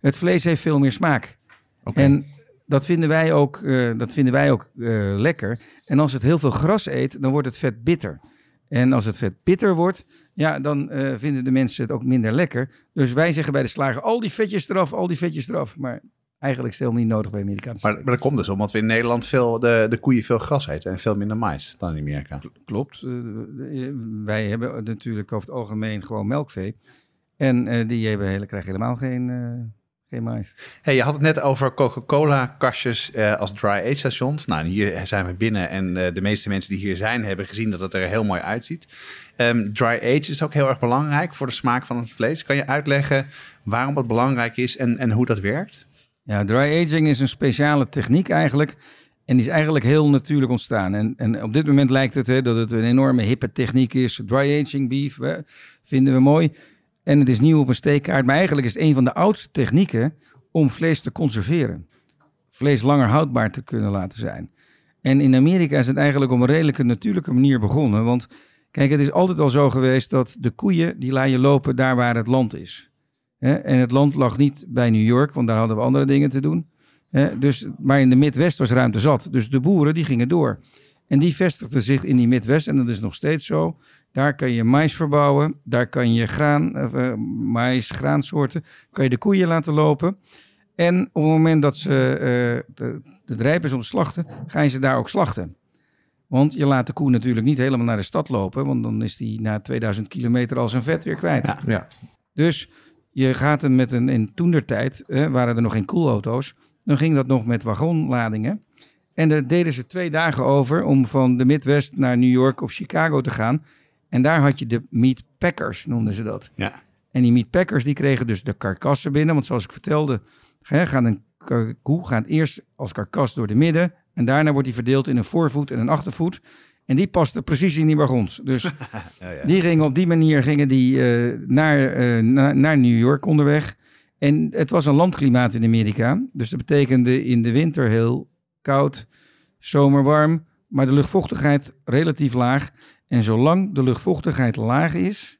het vlees heeft veel meer smaak. Oké. En dat vinden wij ook, eh, dat vinden wij ook eh, lekker. En als het heel veel gras eet, dan wordt het vet bitter. En als het vet bitter wordt, ja, dan vinden de mensen het ook minder lekker. Dus wij zeggen bij de slager, al die vetjes eraf, al die vetjes eraf. Maar eigenlijk helemaal niet nodig bij Amerikaanse Maar, maar dat komt dus omdat we in Nederland veel de, de koeien veel gras eten en veel minder mais dan in Amerika. Klopt. Eh, eh, wij hebben natuurlijk over het algemeen gewoon melkvee. En eh, die hebben hele, krijgen helemaal geen, geen mais. Hey, je had het net over Coca-Cola-kastjes als dry-age stations. Nou, hier zijn we binnen en de meeste mensen die hier zijn hebben gezien dat het er heel mooi uitziet. Ehm dry-age is ook heel erg belangrijk voor de smaak van het vlees. Kan je uitleggen waarom het belangrijk is en, en hoe dat werkt? Ja, dry aging is een speciale techniek eigenlijk. En die is eigenlijk heel natuurlijk ontstaan. En, en op dit moment lijkt het hè, dat het een enorme hippe techniek is. Dry aging beef, vinden we mooi. En het is nieuw op een steekkaart. Maar eigenlijk is het een van de oudste technieken om vlees te conserveren. Vlees langer houdbaar te kunnen laten zijn. En in Amerika is het eigenlijk op een redelijke natuurlijke manier begonnen. Want kijk, het is altijd al zo geweest dat de koeien, die laat je lopen daar waar het land is. En het land lag niet bij New York, want daar hadden we andere dingen te doen. Dus, maar in de Midwest was ruimte zat. Dus de boeren die gingen door. En die vestigden zich in die Midwest. En dat is nog steeds zo. Daar kan je mais verbouwen. Daar kan je graan, eh, mais, graansoorten. Kan je de koeien laten lopen. En op het moment dat ze eh, de, de rijp is om te slachten, ga je ze daar ook slachten. Want je laat de koe natuurlijk niet helemaal naar de stad lopen. Want dan is die na 2000 kilometer al zijn vet weer kwijt. Ja. Ja. Dus je gaat hem met een, in toendertijd, eh, waren er nog geen koelauto's, dan ging dat nog met wagonladingen. En daar deden ze twee dagen over om van de Midwest naar New York of Chicago te gaan. En daar had je de meat packers, noemden ze dat. Ja. En die meatpackers die kregen dus de karkassen binnen. Want zoals ik vertelde, hè, gaat een koe gaat eerst als karkas door de midden. En daarna wordt die verdeeld in een voorvoet en een achtervoet. En die paste precies in die wagons. Dus Ja, ja. die gingen op die manier gingen die, eh, naar, eh, na- naar New York onderweg. En het was een landklimaat in Amerika. Dus dat betekende in de winter heel koud, zomer warm, maar de luchtvochtigheid relatief laag. En zolang de luchtvochtigheid laag is,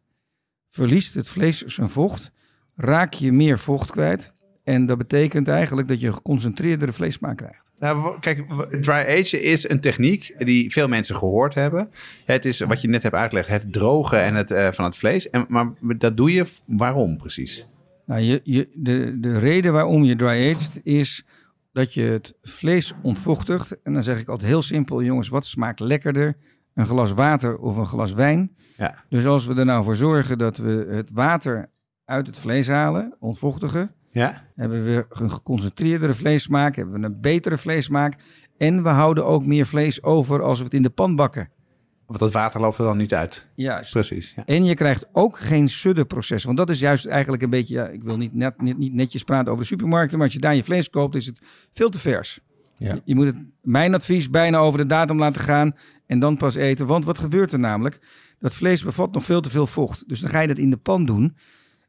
verliest het vlees zijn vocht, raak je meer vocht kwijt. En dat betekent eigenlijk dat je een geconcentreerdere vleessmaak krijgt. Nou, kijk, dry age is een techniek die veel mensen gehoord hebben. Het is wat je net hebt uitgelegd, het drogen en het, eh, van het vlees. En, maar dat doe je waarom precies? Nou, je, je, de, de reden waarom je dry aged is dat je het vlees ontvochtigt. En dan zeg ik altijd heel simpel, jongens, wat smaakt lekkerder? Een glas water of een glas wijn? Ja. Dus als we er nou voor zorgen dat we het water uit het vlees halen, ontvochtigen, Ja? hebben we een geconcentreerdere vleessmaak, hebben we een betere vleessmaak. En we houden ook meer vlees over als we het in de pan bakken. Want dat water loopt er dan niet uit. Juist. Precies. Ja. En je krijgt ook geen suddenproces. Want dat is juist eigenlijk een beetje... Ja, ik wil niet, net, niet, niet netjes praten over de supermarkten... maar als je daar je vlees koopt, is het veel te vers. Ja. Je, je moet het, mijn advies, bijna over de datum laten gaan... en dan pas eten. Want wat gebeurt er namelijk? Dat vlees bevat nog veel te veel vocht. Dus dan ga je dat in de pan doen...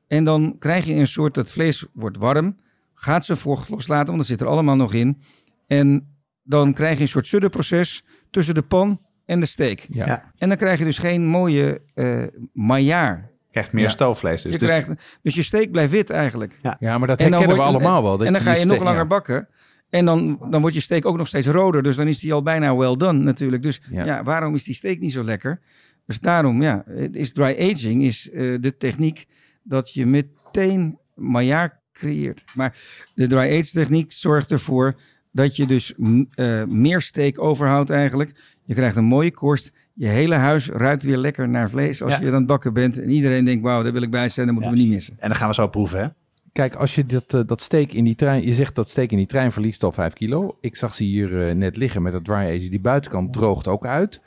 en dan krijg je een soort... dat vlees wordt warm, gaat zijn vocht loslaten... want dat zit er allemaal nog in. En dan krijg je een soort suddenproces... tussen de pan en de steak. Ja. Ja. En dan krijg je dus geen mooie eh maillard. Krijgt meer Ja. stoofvlees. Dus, je dus krijgt, dus je steak blijft wit eigenlijk. ja, maar dat herkennen we allemaal wel. dat en dan ga je steek- nog langer ja. bakken. En dan, dan wordt je steak ook nog steeds roder. Dus dan is die al bijna well done natuurlijk. Dus Ja. ja, waarom is die steak niet zo lekker? Dus daarom, ja, is dry aging is eh, de techniek dat je meteen maillard creëert. Maar de dry age techniek zorgt ervoor dat je dus eh, meer steak overhoudt eigenlijk. Je krijgt een mooie korst. Je hele huis ruikt weer lekker naar vlees als Ja. je aan het bakken bent. En iedereen denkt, wauw, daar wil ik bij zijn, dat moeten Ja. we niet missen. En dan gaan we zo proeven, hè? Kijk, als je dat, eh, dat steek in die trein... Je zegt dat steek in die trein verliest al 5 kilo. Ik zag ze hier eh, net liggen met dat dry age. Die buitenkant droogt ook uit.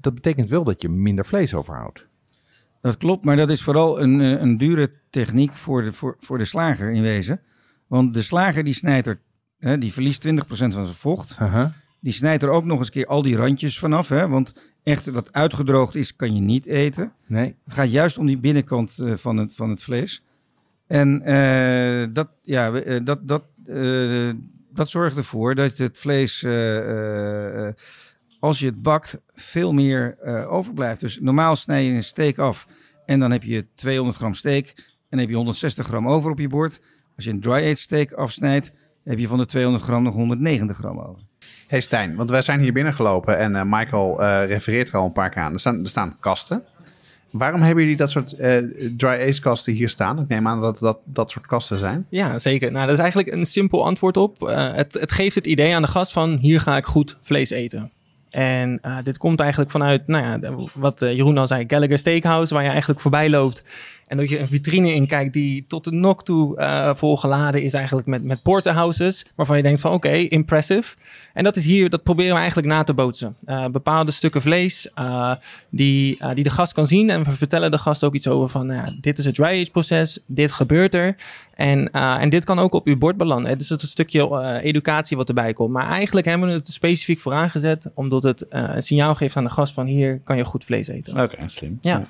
Dat betekent wel dat je minder vlees overhoudt. Dat klopt, maar dat is vooral een, eh, een dure techniek voor de, voor, voor de slager in wezen. Want de slager die snijdt er, hè, die verliest 20% van zijn vocht. Die snijdt er ook nog eens keer al die randjes vanaf. Hè, want echt wat uitgedroogd is, kan je niet eten. Nee, Het gaat juist om die binnenkant eh, van, het, van het vlees. En eh, dat, ja, dat, dat, dat zorgt ervoor dat het vlees, als je het bakt, veel meer eh, overblijft. Dus normaal snij je een steak af en dan heb je 200 gram steak en dan heb je 160 gram over op je bord. Als je een dry-aged steak afsnijdt, heb je van de 200 gram nog 190 gram over. Hey Stijn, want wij zijn hier binnengelopen en eh, Michael eh, refereert er al een paar keer aan. Er staan, er staan kasten. Waarom hebben jullie dat soort eh, dry ace kasten hier staan? Ik neem aan dat dat, dat soort kasten zijn. Ja, zeker. Nou, dat is eigenlijk een simpel antwoord op. Eh, het, het geeft het idee aan de gast van hier ga ik goed vlees eten. En eh, dit komt eigenlijk vanuit, nou ja, wat eh, Jeroen al zei, Gallagher Steakhouse, waar je eigenlijk voorbij loopt. En dat je een vitrine in kijkt die tot de nok toe eh, volgeladen is eigenlijk met, met porterhouses. Waarvan je denkt van oké, impressive. En dat is hier, dat proberen we eigenlijk na te bootsen. Eh, bepaalde stukken vlees eh, die, die de gast kan zien. En we vertellen de gast ook iets over van, nou ja, dit is het dry age proces, dit gebeurt er. En, en dit kan ook op uw bord belanden. Het is het een stukje educatie wat erbij komt. Maar eigenlijk hebben we het specifiek voor aangezet, omdat het een signaal geeft aan de gast van hier kan je goed vlees eten. Oké, slim. Ja.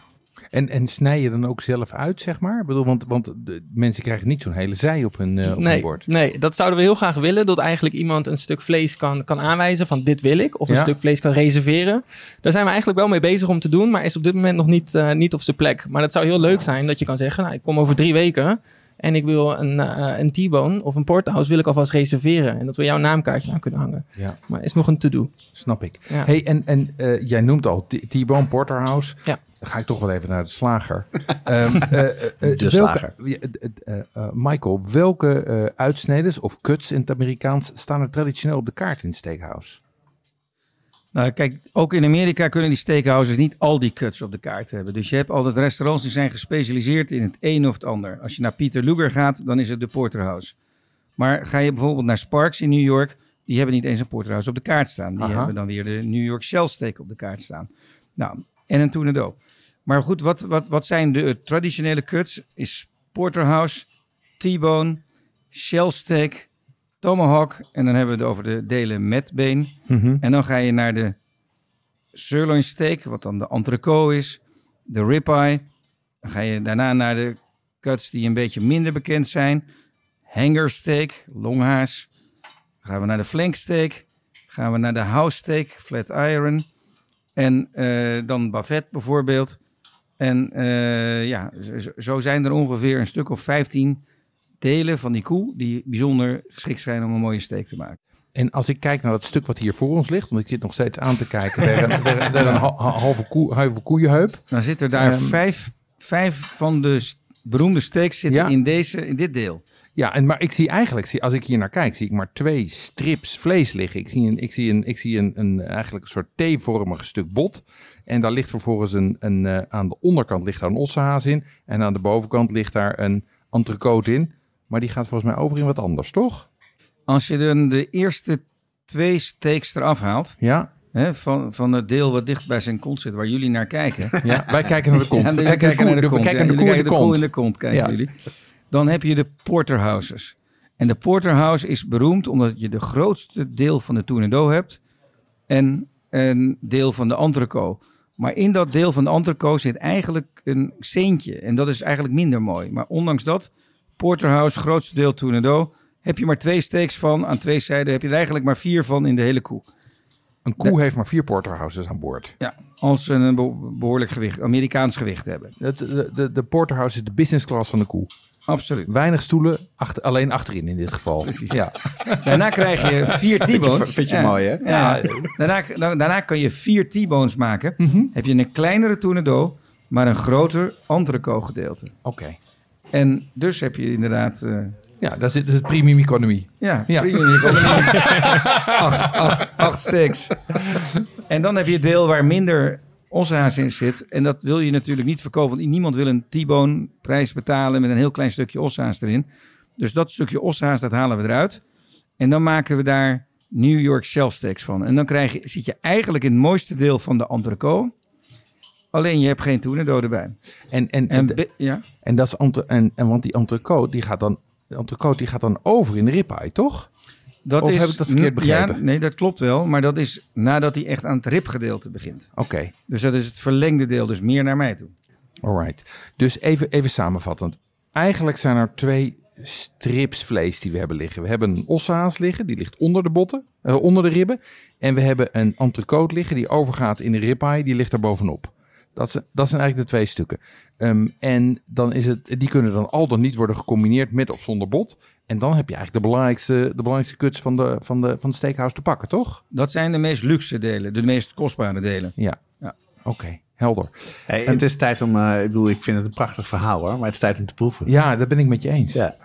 En, en snij je dan ook zelf uit, zeg maar? Ik bedoel, want, want de mensen krijgen niet zo'n hele zij op hun, eh, op hun Nee, bord. nee, dat zouden we heel graag willen. Dat eigenlijk iemand een stuk vlees kan, kan aanwijzen van dit wil ik. Of een Ja. stuk vlees kan reserveren. Daar zijn we eigenlijk wel mee bezig om te doen. Maar is op dit moment nog niet, eh, niet op zijn plek. Maar dat zou heel leuk zijn dat je kan zeggen. Nou, ik kom over drie weken. En ik wil een, eh, een T-bone of een porterhouse wil ik alvast reserveren. En dat we jouw naamkaartje aan kunnen hangen. Ja, Maar is nog een to-do. snap ik. Ja. Hey, en, en jij noemt al T-Bone Porterhouse. Ja. Ga ik toch wel even naar de slager. Ehm, eh, eh, eh, De welke, slager. Michael, welke eh uitsneders of cuts in het Amerikaans staan er traditioneel op de kaart in het steakhouse? Nou, kijk, ook in Amerika kunnen die steakhouses niet al die cuts op de kaart hebben. Dus je hebt altijd restaurants die zijn gespecialiseerd in het een of het ander. Als je naar Peter Luger gaat, dan is het de porterhouse. Maar ga je bijvoorbeeld naar Sparks in New York, die hebben niet eens een porterhouse op de kaart staan. Die Aha. hebben dan weer de New York Shell steak op de kaart staan. Nou, en een tornado. Maar goed, wat, wat, wat zijn de eh, traditionele cuts? Is porterhouse, T-bone, shell steak, tomahawk. En dan hebben we het over de delen met been. Mhm. En dan ga je naar de sirloin steak, wat dan de entrecote is. De ribeye. Dan ga je daarna naar de cuts die een beetje minder bekend zijn. Hanger steak, longhaas. Dan gaan we naar de flank steak. Gaan we naar de house steak, flat iron. En eh, dan bavet bijvoorbeeld. En eh, ja, zo, zijn er ongeveer een stuk of 15 delen van die koe die bijzonder geschikt zijn om een mooie steak te maken. En als ik kijk naar dat stuk wat hier voor ons ligt, want ik zit nog steeds aan te kijken tegen, een ha- halve, koe, halve koeienheup. Dan zitten daar Ehm. vijf, vijf van de beroemde steaks zitten Ja. in, deze, in dit deel. Ja, en, maar ik zie eigenlijk, zie, als ik hier naar kijk, zie ik maar twee strips vlees liggen. Ik zie, een, ik zie, een, ik zie een, een, eigenlijk een soort T-vormig stuk bot. En daar ligt vervolgens een, een eh, aan de onderkant ligt daar een ossehaas in. En aan de bovenkant ligt daar een entrecote in. Maar die gaat volgens mij over in wat anders, toch? Als je dan de eerste twee steaks eraf haalt, Ja, hè, van, van het deel wat dicht bij zijn kont zit, waar jullie naar kijken. ja wij kijken naar de kont. Ja, we kijken, naar de, koe, we kijken Ja, naar de koe in de kont. kont. Kijken jullie. Dan heb je de porterhouses. En de porterhouse is beroemd omdat je de grootste deel van de tournedo hebt en een deel van de entrecote. Maar in dat deel van de entrecote zit eigenlijk een ceentje. En dat is eigenlijk minder mooi. Maar ondanks dat, porterhouse, grootste deel tournedo, heb je maar twee steaks van. Aan twee zijden heb je er eigenlijk maar vier van in de hele koe. Een koe heeft maar vier porterhouses aan boord. Ja, als ze een be- behoorlijk gewicht, Amerikaans gewicht hebben. Het, de, de, de porterhouse is de business class van de koe. Absoluut. Weinig stoelen, achter, alleen achterin in dit geval. Precies. Ja. Daarna krijg je vier T-bones. vind je mooi, hè? Ja. Daarna, da- daarna kan je vier T-bones maken. Heb je een kleinere tournedo, maar een groter entrecote gedeelte. Oké. En dus heb je inderdaad... eh, Ja, daar zit het premium economie. ja, Ja. premium economy. acht, acht, acht steaks. En dan heb je het deel waar minder ossehaas in zit. En dat wil je natuurlijk niet verkopen. Want niemand wil een T-bone prijs betalen met een heel klein stukje ossehaas erin. Dus dat stukje ossehaas, dat halen we eruit. En dan maken we daar New York shell steaks van. En dan krijg je, zit je eigenlijk in het mooiste deel van de entrecote. Alleen je hebt geen tournedo erbij. En, en, En, en, ja, en, dat is en, en want die entrecote die gaat dan, de entrecote die gaat dan over in de ribeye, toch? Dat Of is, heb ik dat verkeerd begrepen? Ja, nee, dat klopt wel. Maar dat is nadat hij echt aan het ribgedeelte begint. Oké, Dus dat is het verlengde deel, dus meer naar mij toe. alright. Dus even, even samenvattend. Eigenlijk zijn er twee strips vlees die we hebben liggen. We hebben een ossehaas liggen, die ligt onder de botten, eh, onder de ribben. En we hebben een entrecote liggen, die overgaat in de ribeye, die ligt er bovenop. Dat, zijn- dat zijn eigenlijk de twee stukken. Ehm, en dan is het, die kunnen dan al dan niet worden gecombineerd met of zonder bot. En dan heb je eigenlijk de belangrijkste, de belangrijkste cuts van de, van, de, van de steakhouse te pakken, toch? Dat zijn de meest luxe delen, de meest kostbare delen. Ja. Ja. Oké, helder. Hey, het is tijd om, eh, ik bedoel, ik vind het een prachtig verhaal hoor, maar het is tijd om te proeven. Ja, dat ben ik met je eens. Ja.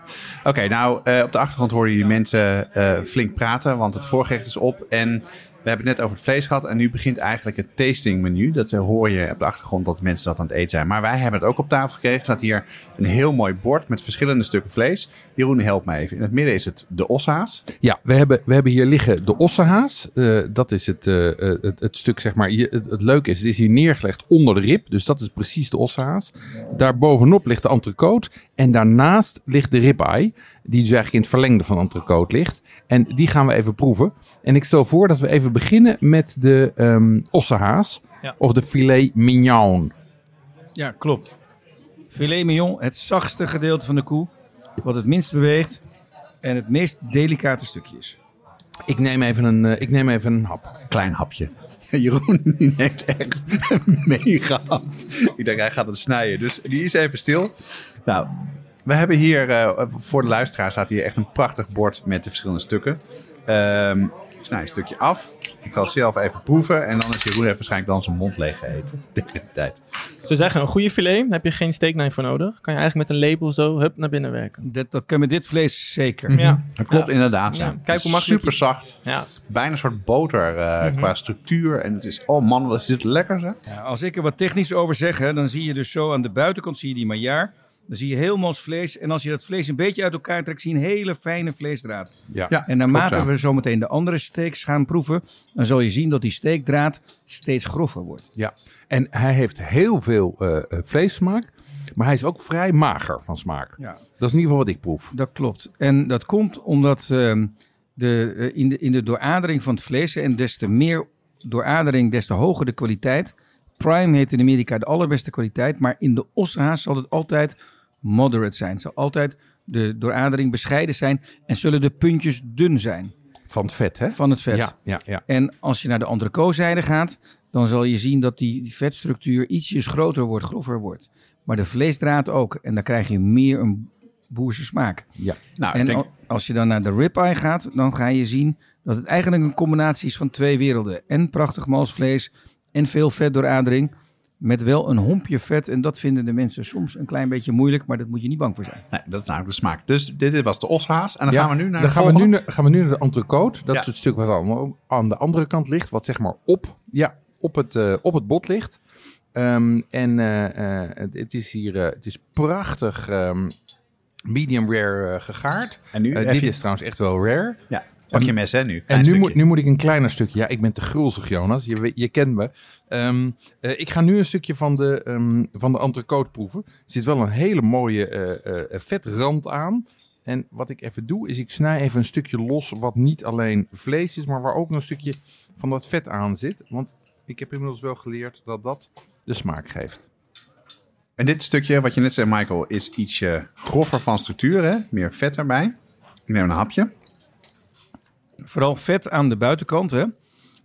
Oké, nou eh, op de achtergrond horen jullie mensen eh, flink praten, want het voorgerecht is op. En we hebben het net over het vlees gehad en nu begint eigenlijk het tastingmenu. Dat hoor je op de achtergrond dat mensen dat aan het eten zijn. Maar wij hebben het ook op tafel gekregen. Er staat hier een heel mooi bord met verschillende stukken vlees. Jeroen, help me even. In het midden is het de ossa's. Ja, we hebben, we hebben hier liggen de ossehaas. Eh, dat is het, eh, eh, het, het stuk, zeg maar. Hier, het, het leuke is, het is hier neergelegd onder de rib. Dus dat is precies de ossehaas. Daarbovenop ligt de entrecote. En daarnaast ligt de ribeye. Die dus eigenlijk in het verlengde van de entrecote ligt. En die gaan we even proeven. En ik stel voor dat we even beginnen met de ehm ossehaas. Ja. Of de filet mignon. Ja, klopt. Filet mignon, het zachtste gedeelte van de koe, wat het minst beweegt en het meest delicate stukje is. Ik neem even een, eh, ik neem even een hap. Klein hapje. Jeroen die neemt echt een mega hap. Ik denk, hij gaat het snijden. Dus die is even stil. Nou, we hebben hier, eh, voor de luisteraar staat hier echt een prachtig bord met de verschillende stukken. Ehm, ik snij een stukje af. Ik ga het zelf even proeven. En dan is Jeroen heeft waarschijnlijk dan zijn mond leeg gegeten. Tegen de tijd. Ze zeggen, een goede filet, daar heb je geen steakknife voor nodig. Kan je eigenlijk met een lepel zo hup, naar binnen werken. Dat, dat kan met dit vlees zeker. Ja, Dat klopt Ja. inderdaad. Ja, Ja. kijk hoe makkelijk Super zacht. ja. Bijna een soort boter eh, Mhm. qua structuur. En het is, oh man, wat is dit lekker zeg. Ja, als ik er wat technisch over zeg, hè, dan zie je dus zo aan de buitenkant zie je die maillard. Dan zie je heel mals vlees. En als je dat vlees een beetje uit elkaar trekt, zie je een hele fijne vleesdraad. Ja. Ja, En naarmate klopt, ja. we zometeen de andere steaks gaan proeven, dan zal je zien dat die steekdraad steeds grover wordt. Ja, en hij heeft heel veel eh, eh, vleessmaak, maar hij is ook vrij mager van smaak. Ja. Dat is in ieder geval wat ik proef. Dat klopt. En dat komt omdat ehm, de, eh, in, de, in de dooradering van het vlees, en des te meer dooradering, des te hoger de kwaliteit. Prime heet in Amerika de allerbeste kwaliteit, maar in de ossehaas zal het altijd moderate zijn. Het zal altijd de dooradering bescheiden zijn en zullen de puntjes dun zijn Van het vet, hè? van het vet. Ja, ja, ja. En als je naar de entrecôte-zijde gaat, dan zal je zien dat die, die vetstructuur ietsjes groter wordt, grover wordt. Maar de vleesdraad ook. En dan krijg je meer een boerse smaak. ja. Nou, ik En denk, al- als je dan naar de ribeye gaat, dan ga je zien dat het eigenlijk een combinatie is van twee werelden. En prachtig malsvlees en veel vetdooradering. Met wel een hompje vet. En dat vinden de mensen soms een klein beetje moeilijk. Maar dat moet je niet bang voor zijn. nee, dat is namelijk de smaak. Dus dit, dit was de oshaas. En dan Ja, gaan we nu naar dan de gaan we, nu gaan we nu naar de entrecote. Dat Ja. is het stuk wat aan, aan de andere kant ligt. Wat zeg maar op, ja, op, het, eh, op het bot ligt. Ehm, en eh, eh, het, het is hier het is prachtig ehm, medium rare gegaard. En nu dit is trouwens echt wel rare. Ja, pak je mes hè nu. En nu moet, nu moet ik een kleiner stukje. Ja, ik ben te gulzig, Jonas. Je, je kent me. Ehm, eh, ik ga nu een stukje van de, ehm van de entrecote proeven. Er zit wel een hele mooie eh, eh, vetrand aan. En wat ik even doe, is ik snij even een stukje los... wat niet alleen vlees is, maar waar ook nog een stukje van dat vet aan zit. Want ik heb inmiddels wel geleerd dat dat de smaak geeft. En dit stukje, wat je net zei, Michael, is ietsje grover van structuur, hè? Meer vet erbij. Ik neem een hapje. Vooral vet aan de buitenkant. Hè?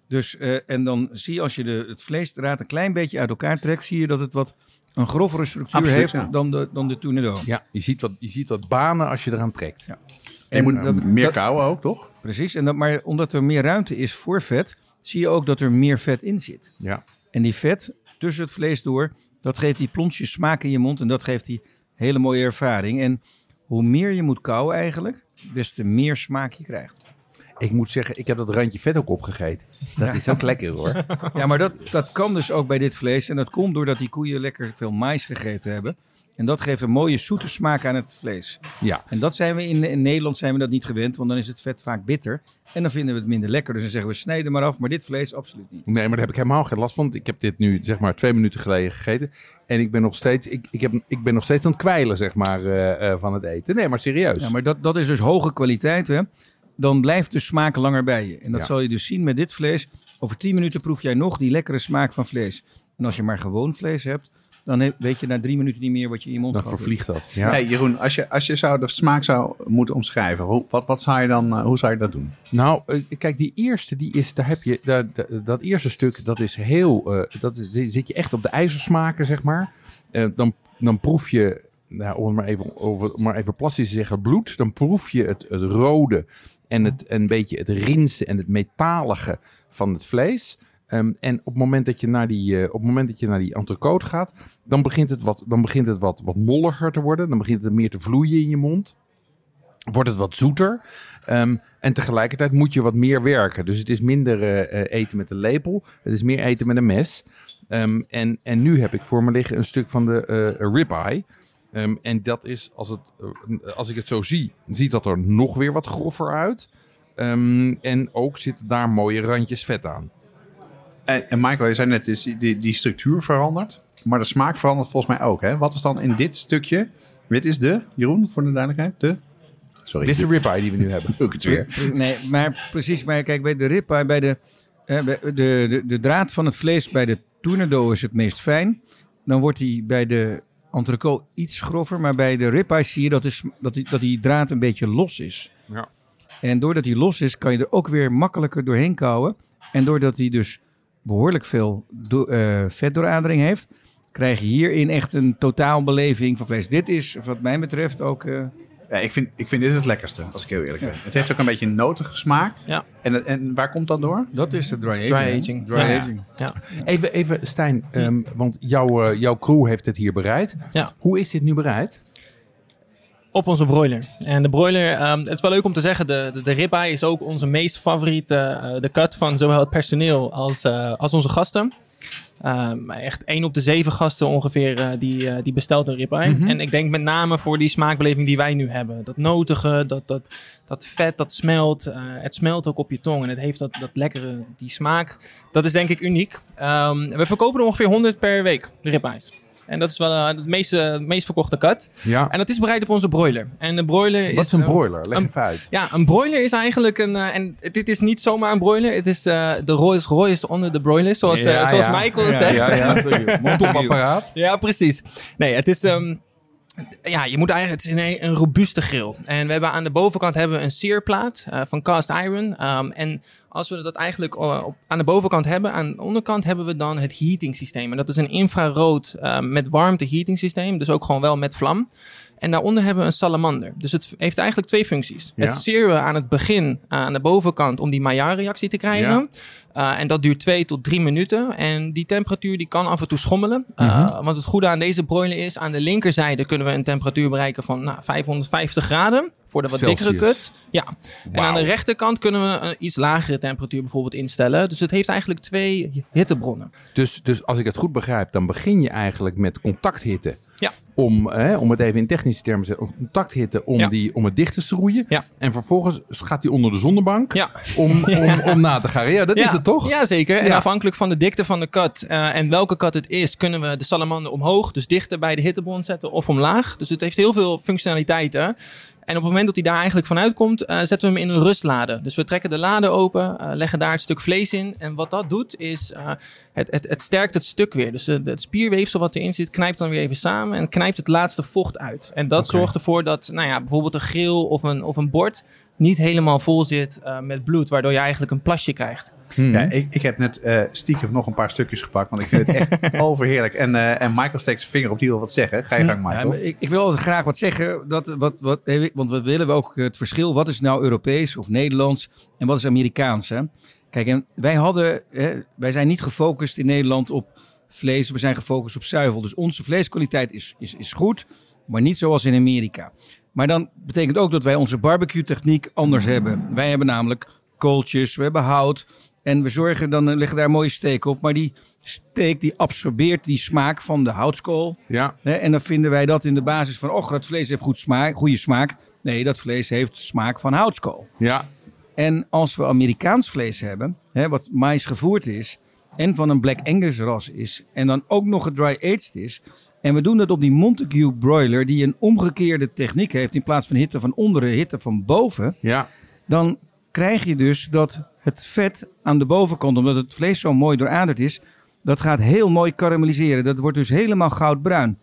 Dus, eh, en dan zie je als je de, het vleesdraad een klein beetje uit elkaar trekt... zie je dat het wat een grovere structuur Absoluut, heeft ja. dan de, dan de. Ja, je ziet wat, je ziet wat banen als je eraan trekt. Ja. En je moet dat- meer dat- kauwen ook, toch? Precies, en dat, maar omdat er meer ruimte is voor vet... zie je ook dat er meer vet in zit. Ja. En die vet tussen het vlees door, dat geeft die plonsjes smaak in je mond en dat geeft die hele mooie ervaring. En hoe meer je moet kauwen eigenlijk, des te meer smaak je krijgt. Ik moet zeggen, ik heb dat randje vet ook opgegeten. Dat is ook lekker hoor. Ja, maar dat, dat kan dus ook bij dit vlees. En dat komt doordat die koeien lekker veel mais gegeten hebben. En dat geeft een mooie zoete smaak aan het vlees. Ja. En dat zijn we in, in Nederland zijn we dat niet gewend, want dan is het vet vaak bitter. En dan vinden we het minder lekker. Dus dan zeggen we snijden maar af, maar dit vlees absoluut niet. Nee, maar daar heb ik helemaal geen last van. Ik heb dit nu zeg maar twee minuten geleden gegeten. En ik ben nog steeds, ik, ik, heb, ik ben nog steeds aan het kwijlen zeg maar, eh, eh, van het eten. Nee, maar serieus. Ja, maar dat, dat is dus hoge kwaliteit, hè? Dan blijft de smaak langer bij je. En dat Ja. zal je dus zien met dit vlees. Over 10 minuten proef jij nog die lekkere smaak van vlees. En als je maar gewoon vlees hebt, dan weet je na drie minuten niet meer wat je in je mond Dan gehad vervliegt dat. Ja. Hey, Jeroen, als je, als je zou de smaak zou moeten omschrijven, hoe, wat, wat zou je dan, eh, hoe zou je dat doen? Nou, eh, kijk, die eerste, die is, daar heb je, daar, dat eerste stuk, dat is heel, eh, dat is, zit je echt op de ijzersmaken, zeg maar. Eh, dan, dan proef je, nou, om het maar even, over, om maar even plastisch te zeggen, bloed. Dan proef je het, het rode en het, een beetje het rinsen en het metalige van het vlees. Ehm, en op het moment dat je naar die, eh, op het moment dat je naar die entrecote gaat, dan begint het, wat, dan begint het wat, wat molliger te worden. Dan begint het meer te vloeien in je mond. Wordt het wat zoeter. Ehm, en tegelijkertijd moet je wat meer werken. Dus het is minder eh, eh, eten met een lepel. Het is meer eten met een mes. Ehm, en, en nu heb ik voor me liggen een stuk van de eh ribeye. Ehm, en dat is, als, het, eh, als ik het zo zie, ziet dat er nog weer wat groffer uit. Ehm, en ook zitten daar mooie randjes vet aan. En, en Michael, je zei net, is die, die structuur verandert, maar de smaak verandert volgens mij ook. Hè? Wat is dan in dit stukje, dit is de, Jeroen, voor de duidelijkheid, de... Sorry, Dit is de ribeye die we nu hebben. doe ik het weer. Nee, maar precies. Maar kijk, bij de ribeye, bij de, eh, bij de, de, de draad van het vlees bij de tournedo is het meest fijn. Dan wordt die bij de entrecote iets grover. Maar bij de ribeye zie je dat, is, dat, die, dat die draad een beetje los is. Ja. En doordat die los is, kan je er ook weer makkelijker doorheen kouwen. En doordat hij dus behoorlijk veel do, eh, vetdooradering heeft, krijg je hierin echt een totaalbeleving van vlees. Dit is, wat mij betreft, ook... eh, Ja, ik, vind, ik vind dit het lekkerste, als ik heel eerlijk ben. Het heeft ook een beetje een notige smaak. Ja. En, en waar komt dat door? dat is de dry aging. Dry aging. Dry Ja. aging. Even, even Stijn, ehm, want jouw, eh, jouw crew heeft het hier bereid. Ja. Hoe is dit nu bereid? Op onze broiler. En de broiler, ehm, het is wel leuk om te zeggen, de, de, de ribeye is ook onze meest favoriete, eh, de cut van zowel het personeel als, eh, als onze gasten. Um, echt één op de zeven gasten ongeveer uh, die, uh, die bestelt een ribeye. Mm -hmm. En ik denk met name voor die smaakbeleving die wij nu hebben. Dat notige, dat, dat, dat vet, dat smelt. Uh, het smelt ook op je tong en het heeft dat, dat lekkere, die smaak. Dat is denk ik uniek. Um, we verkopen er ongeveer 100 per week, ribeyes. En dat is wel uh, het meest, uh, meest verkochte cut. Ja. En dat is bereid op onze broiler. En de broiler Wat is... een uh, broiler? Leg een- even uit. Ja, een broiler is eigenlijk een... uh, en dit is niet zomaar een broiler. Het is de Rolls Royce onder de broilers, zoals, Ja, zoals ja. Michael het Ja, zegt. ja, ja. Topapparaat. Ja, precies. Nee, het is. ehm, ja, je moet eigenlijk. Het is een, een robuuste grill. En we hebben aan de bovenkant hebben we een searplaat eh, van cast iron. Ehm, en als we dat eigenlijk eh, op, aan de bovenkant hebben, aan de onderkant hebben we dan het heating systeem. En dat is een infrarood eh, met warmte heating systeem. Dus ook gewoon wel met vlam. En daaronder hebben we een salamander. Dus het heeft eigenlijk twee functies. Ja. Het searen aan het begin aan de bovenkant om die Maillard-reactie te krijgen. Uh, en dat duurt twee tot drie minuten. En die temperatuur die kan af en toe schommelen. Uh, Mhm. Want het goede aan deze broiler is, aan de linkerzijde kunnen we een temperatuur bereiken van nou, 550 graden. Voor de wat Celsius. dikkere kut. Ja. En aan de rechterkant kunnen we een iets lagere temperatuur bijvoorbeeld instellen. Dus het heeft eigenlijk twee hittebronnen. Dus, dus als ik het goed begrijp, dan begin je eigenlijk met contacthitte. Ja. Om, hè, om het even in technische termen te zeggen, contacthitte om, Ja. die, om het dicht te schroeien. Ja. En vervolgens gaat hij onder de zonnebank om, om, om na te gaan. Ja, dat is het toch? Ja, zeker. En afhankelijk van de dikte van de kat eh, en welke kat het is, kunnen we de salamander omhoog, dus dichter bij de hittebron zetten of omlaag. Dus het heeft heel veel functionaliteiten. En op het moment dat hij daar eigenlijk vanuit komt, eh, zetten we hem in een rustlade. Dus we trekken de lade open, eh, leggen daar het stuk vlees in. En wat dat doet, is het, het, het sterkt het stuk weer. Dus het spierweefsel wat erin zit, knijpt dan weer even samen en knijpt het laatste vocht uit. En dat zorgt ervoor dat nou ja, bijvoorbeeld een grill of een, of een bord niet helemaal vol zit eh, met bloed, waardoor je eigenlijk een plasje krijgt. Mhm. Ja, ik, ik heb net eh, stiekem nog een paar stukjes gepakt, want ik vind het echt overheerlijk. En, eh, en Michael steekt zijn vinger op, die wil wat zeggen. Ga je gang, Ja, Michael. maar ik, ik wil altijd graag wat zeggen. Dat, wat, wat, want we willen ook het verschil. Wat is nou Europees of Nederlands en wat is Amerikaans? Hè? Kijk, en wij, hadden, hè, wij zijn niet gefocust in Nederland op vlees. We zijn gefocust op zuivel. Dus onze vleeskwaliteit is, is, is goed, maar niet zoals in Amerika. Maar dan betekent ook dat wij onze barbecue techniek anders hebben. Wij hebben namelijk kooltjes, we hebben hout. En we zorgen, dan liggen daar mooie steek op. Maar die steek die absorbeert die smaak van de houtskool. Ja, en dan vinden wij dat in de basis van, och, dat vlees heeft goed smaak, goede smaak. Nee, dat vlees heeft smaak van houtskool. ja, En als we Amerikaans vlees hebben, hè, wat mais gevoerd is, en van een Black Angus ras is, en dan ook nog gedry-aged is, en we doen dat op die Montague broiler, die een omgekeerde techniek heeft, in plaats van hitte van onderen, hitte van boven, ja. dan krijg je dus dat het vet aan de bovenkant, omdat het vlees zo mooi dooraderd is, dat gaat heel mooi karamelliseren. Dat wordt dus helemaal goudbruin.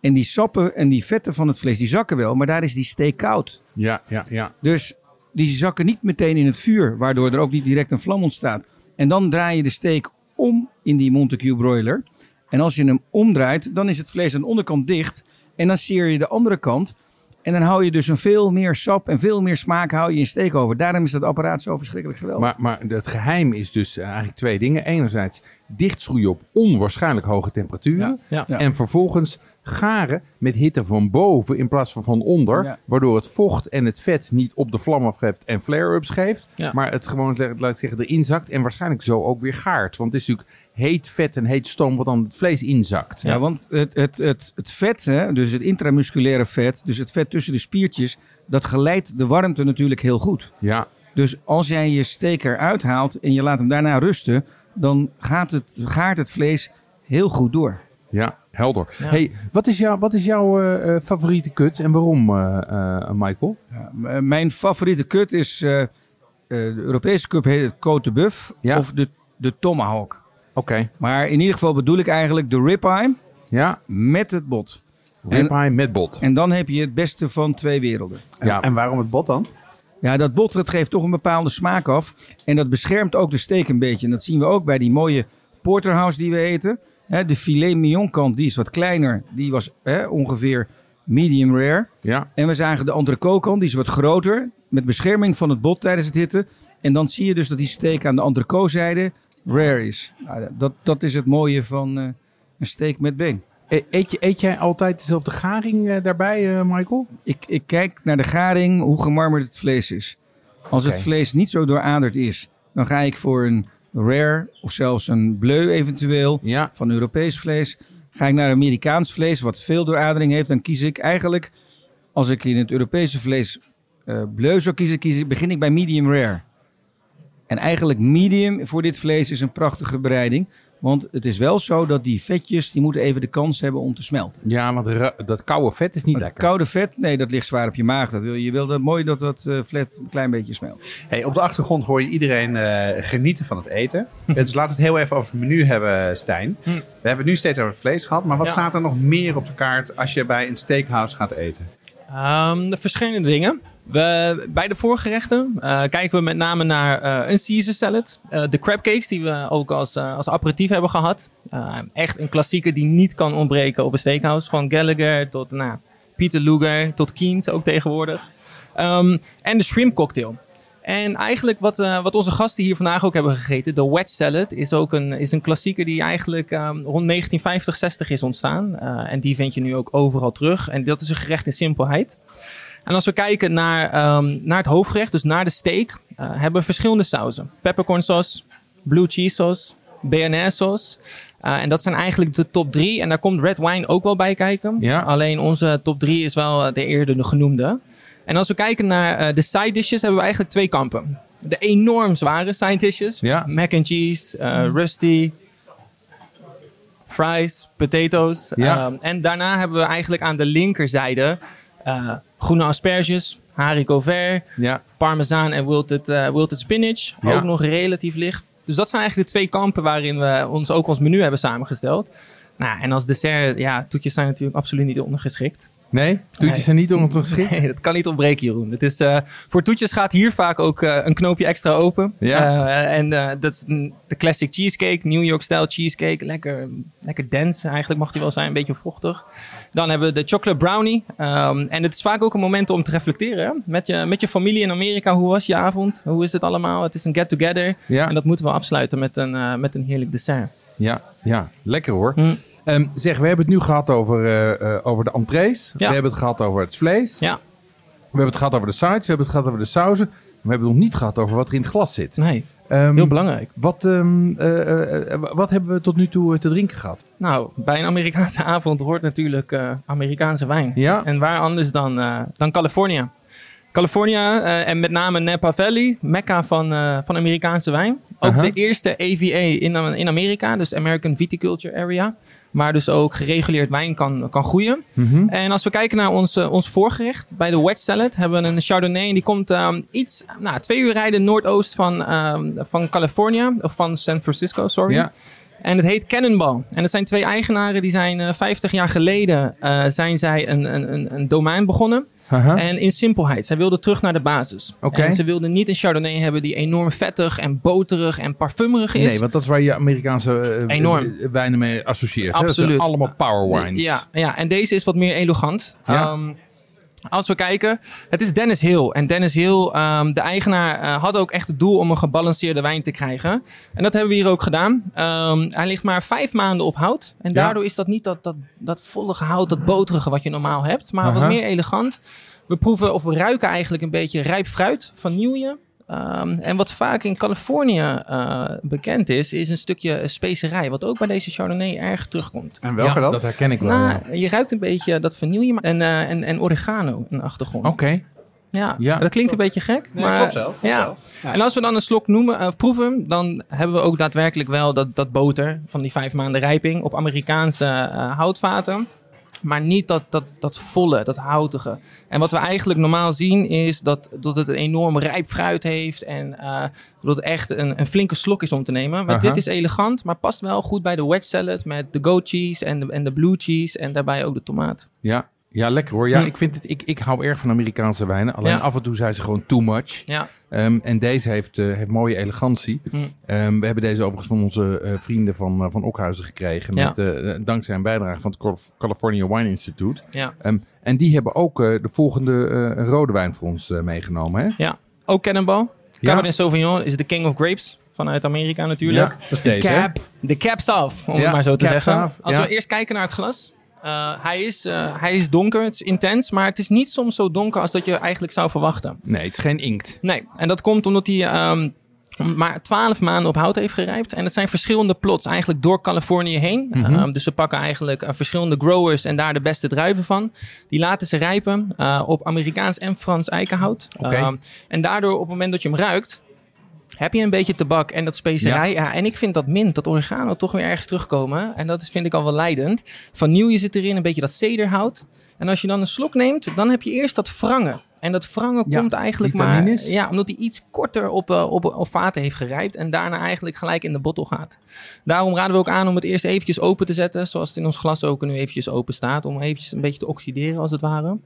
En die sappen en die vetten van het vlees, die zakken wel, maar daar is die steek koud. Ja, ja, ja. Dus die zakken niet meteen in het vuur, waardoor er ook niet direct een vlam ontstaat. En dan draai je de steek om in die Montague broiler. En als je hem omdraait, dan is het vlees aan de onderkant dicht. En dan seer je de andere kant. En dan hou je dus een veel meer sap en veel meer smaak hou je in steek over. Daarom is dat apparaat zo verschrikkelijk geweldig. Maar, maar het geheim is dus eh, eigenlijk twee dingen. Enerzijds dichtschroeien op onwaarschijnlijk hoge temperaturen. Ja. Ja. En vervolgens garen met hitte van boven in plaats van van onder. Ja. Waardoor het vocht en het vet niet op de vlam afgeeft en flare-ups geeft. Ja. Maar het gewoon, zeg- laat ik zeggen, erin zakt. En waarschijnlijk zo ook weer gaart. Want het is natuurlijk heet vet en heet stoom wat dan het vlees inzakt. Ja, want het, het, het, het vet, hè, dus het intramusculaire vet, dus het vet tussen de spiertjes, dat geleidt de warmte natuurlijk heel goed. Ja, Dus als jij je steek eruit haalt en je laat hem daarna rusten, dan gaat het, gaart het vlees heel goed door. ja, helder. Ja. Hey, wat is, jou, wat is jouw eh, eh, favoriete kut en waarom, eh, eh, Michael? Ja, mijn favoriete kut is, eh, eh, de Europese cup heet het Côte de Buff Ja. of de, de Tomahawk. Oké, Maar in ieder geval bedoel ik eigenlijk de ribeye ja, met het bot. ribeye met bot. En dan heb je het beste van twee werelden. En, ja. en waarom het bot dan? Ja, dat bot dat geeft toch een bepaalde smaak af. En dat beschermt ook de steek een beetje. En dat zien we ook bij die mooie porterhouse die we eten. Hè, de filet mignon kant die is wat kleiner. Die was hè, ongeveer medium rare. Ja, En we zagen de entrecote kant, die is wat groter. Met bescherming van het bot tijdens het hitten. En dan zie je dus dat die steek aan de entrecote-zijde rare is. Nou, dat, dat is het mooie van eh, een steek met been. E- Eet, je, eet jij altijd dezelfde garing eh, daarbij, eh, Michael? Ik, ik kijk naar de garing, hoe gemarmerd het vlees is. Als het vlees niet zo dooraderd is, dan ga ik voor een rare of zelfs een bleu eventueel Ja, van Europees vlees. Ga ik naar Amerikaans vlees, wat veel dooradering heeft, dan kies ik eigenlijk, als ik in het Europese vlees eh bleu zou kiezen, kies ik, begin ik bij medium rare. En eigenlijk medium voor dit vlees is een prachtige bereiding. Want het is wel zo dat die vetjes, die moeten even de kans hebben om te smelten. ja want dat koude vet is niet lekker. koude vet, nee, dat ligt zwaar op je maag. Dat wil, je wil dat mooi dat dat eh flat een klein beetje smelt. Hey, op de achtergrond hoor je iedereen eh, genieten van het eten. Dus laten we het heel even over het menu hebben, Stijn. Hm. We hebben het nu steeds over het vlees gehad. Maar wat Ja. staat er nog meer op de kaart als je bij een steakhouse gaat eten? Ehm, de verschillende dingen. Bij de voorgerechten eh, kijken we met name naar eh, een Caesar salad. eh, de crab cakes die we ook als, als aperitief hebben gehad. Eh, echt een klassieker die niet kan ontbreken op een steakhouse. Van Gallagher tot nou, Peter Luger tot Keynes ook tegenwoordig. Ehm, en de shrimp cocktail. En eigenlijk wat, wat onze gasten hier vandaag ook hebben gegeten, de wedge salad, is ook een, is een klassieker die eigenlijk ehm, rond 1950, 60 is ontstaan. En die vind je nu ook overal terug. En dat is een gerecht in simpelheid. En als we kijken naar, ehm, naar het hoofdgerecht, dus naar de steak, eh, hebben we verschillende sauzen. Peppercorn sauce, blue cheese sauce, bearnaise sauce. Eh, en dat zijn eigenlijk de top drie. En daar komt red wine ook wel bij kijken. Ja. Alleen onze top drie is wel eh, de eerder genoemde. En als we kijken naar de side dishes, hebben we eigenlijk twee kampen. De enorm zware side dishes. Ja. Mac and cheese, rusty, fries, potatoes. Ja. Ehm, en daarna hebben we eigenlijk aan de linkerzijde groene asperges, haricot vert, Ja, parmezaan en wilted, eh, wilted spinach. Ja. Ook nog relatief licht. Dus dat zijn eigenlijk de twee kampen waarin we ons ook ons menu hebben samengesteld. Nou, en als dessert, ja, toetjes zijn natuurlijk absoluut niet ondergeschikt. nee, toetjes Nee. zijn niet om te geschikt. Nee, dat kan niet ontbreken, Jeroen. Het is, eh, voor toetjes gaat hier vaak ook eh, een knoopje extra open. Ja. En dat is de classic cheesecake, New York-style cheesecake. Lekker, lekker dense eigenlijk mag die wel zijn, een beetje vochtig. Dan hebben we de chocolate brownie. Ehm, en het is vaak ook een moment om te reflecteren. hè. Met je, met je familie in Amerika, hoe was je avond? Hoe is het allemaal? Het is een get-together. Ja, En dat moeten we afsluiten met een, eh, met een heerlijk dessert. ja, ja, lekker hoor. Hm. Ehm, zeg, we hebben het nu gehad over, eh, eh, over de entrees. Ja. We hebben het gehad over het vlees. Ja, We hebben het gehad over de sides. We hebben het gehad over de sauzen. Maar we hebben het nog niet gehad over wat er in het glas zit. nee, Ehm, heel belangrijk. Wat, ehm, eh, eh, eh, wat hebben we tot nu toe te drinken gehad? Nou, bij een Amerikaanse avond hoort natuurlijk Amerikaanse wijn. Ja, En waar anders dan, dan Californië? California eh, en met name Napa Valley, mekka van, van Amerikaanse wijn. Ook de eerste AVA in, in Amerika, dus American Viticulture Area. Waar dus ook gereguleerd wijn kan, kan groeien. Mhm. En als we kijken naar ons, eh, ons voorgerecht, bij de wedge salad hebben we een Chardonnay. En die komt ehm, iets, nou, twee uur rijden noordoost van, ehm, van California, of van San Francisco, sorry. ja. En het heet Cannonball. En het zijn twee eigenaren die zijn eh 50 jaar geleden eh, zijn zij een, een, een, een domein begonnen. En in simpelheid, zij wilden terug naar de basis. En ze wilden niet een Chardonnay hebben die enorm vettig en boterig en parfumerig is. Nee, want dat is waar je Amerikaanse eh, Enorm. wijnen mee associeert. hè? Dat Absoluut. zijn allemaal power wines. Ja, ja, en deze is wat meer elegant. Ja. Ehm, als we kijken, het is Dennis Hill. En Dennis Hill, ehm, de eigenaar, eh, had ook echt het doel om een gebalanceerde wijn te krijgen. En dat hebben we hier ook gedaan. Ehm, hij ligt maar vijf maanden op hout. En Ja. daardoor is dat niet dat, dat, dat volle hout, dat boterige wat je normaal hebt. Maar wat meer elegant. We proeven of we ruiken eigenlijk een beetje rijp fruit, vanille. Ehm, en wat vaak in Californië eh, bekend is, is een stukje specerij. Wat ook bij deze Chardonnay erg terugkomt. En welke Ja, dan? dat herken ik wel. Nou, ja. je ruikt een beetje dat vanille maar- en, eh, en, en oregano in de achtergrond. Oké. Ja, Ja. dat klinkt een beetje gek. Nee, maar, klopt zelf. klopt ja. zelf. Ja. En als we dan een slok noemen, eh, proeven, dan hebben we ook daadwerkelijk wel dat, dat boter van die vijf maanden rijping op Amerikaanse eh, houtvaten. Maar niet dat, dat, dat volle, dat houtige. En wat we eigenlijk normaal zien is dat, dat het een enorm rijp fruit heeft. En eh, dat het echt een, een flinke slok is om te nemen. Maar dit is elegant, maar past wel goed bij de wedge salad. Met de goat cheese en de, en de blue cheese. En daarbij ook de tomaat. Ja. Ja, lekker hoor. Ja, Hm. ik, vind het, ik, ik hou erg van Amerikaanse wijnen. Alleen Ja. af en toe zijn ze gewoon too much. Ja, Ehm, en deze heeft, eh, heeft mooie elegantie. Hm. Ehm, we hebben deze overigens van onze eh, vrienden van, eh, van Okhuizen gekregen. Ja. Met, dankzij een bijdrage van het Calif- California Wine Institute. ja. Ehm, en die hebben ook de volgende rode wijn voor ons meegenomen. Hè? Ook Cannonball. Ja. Cabernet Sauvignon is de king of grapes vanuit Amerika natuurlijk. Ja. Dat is deze. hè? Cap, de caps af, om Ja, het maar zo te zeggen. af, Als ja. we eerst kijken naar het glas. Eh, hij, is, eh, hij is donker, het is intens, maar het is niet soms zo donker als dat je eigenlijk zou verwachten. Nee, het is geen inkt. Nee, en dat komt omdat hij... ehm, maar 12 maanden op hout heeft gerijpt. En dat zijn verschillende plots, eigenlijk door Californië heen. Mhm. Ehm, dus ze pakken eigenlijk eh, verschillende growers en daar de beste druiven van. Die laten ze rijpen op Amerikaans en Frans eikenhout. Oké. Ehm, en daardoor, op het moment dat je hem ruikt, heb je een beetje tabak en dat specerij. Ja. en ik vind dat mint, dat oregano, toch weer ergens terugkomen. En dat is, vind ik al wel leidend. Vanille zit erin, een beetje dat cederhout. En als je dan een slok neemt, dan heb je eerst dat wrangen. En dat wrangen Ja, komt eigenlijk maar... Ja, omdat hij iets korter op, eh, op, op vaten heeft gerijpt. En daarna eigenlijk gelijk in de bottel gaat. Daarom raden we ook aan om het eerst eventjes open te zetten. Zoals het in ons glas ook nu eventjes open staat. Om eventjes een beetje te oxideren als het ware.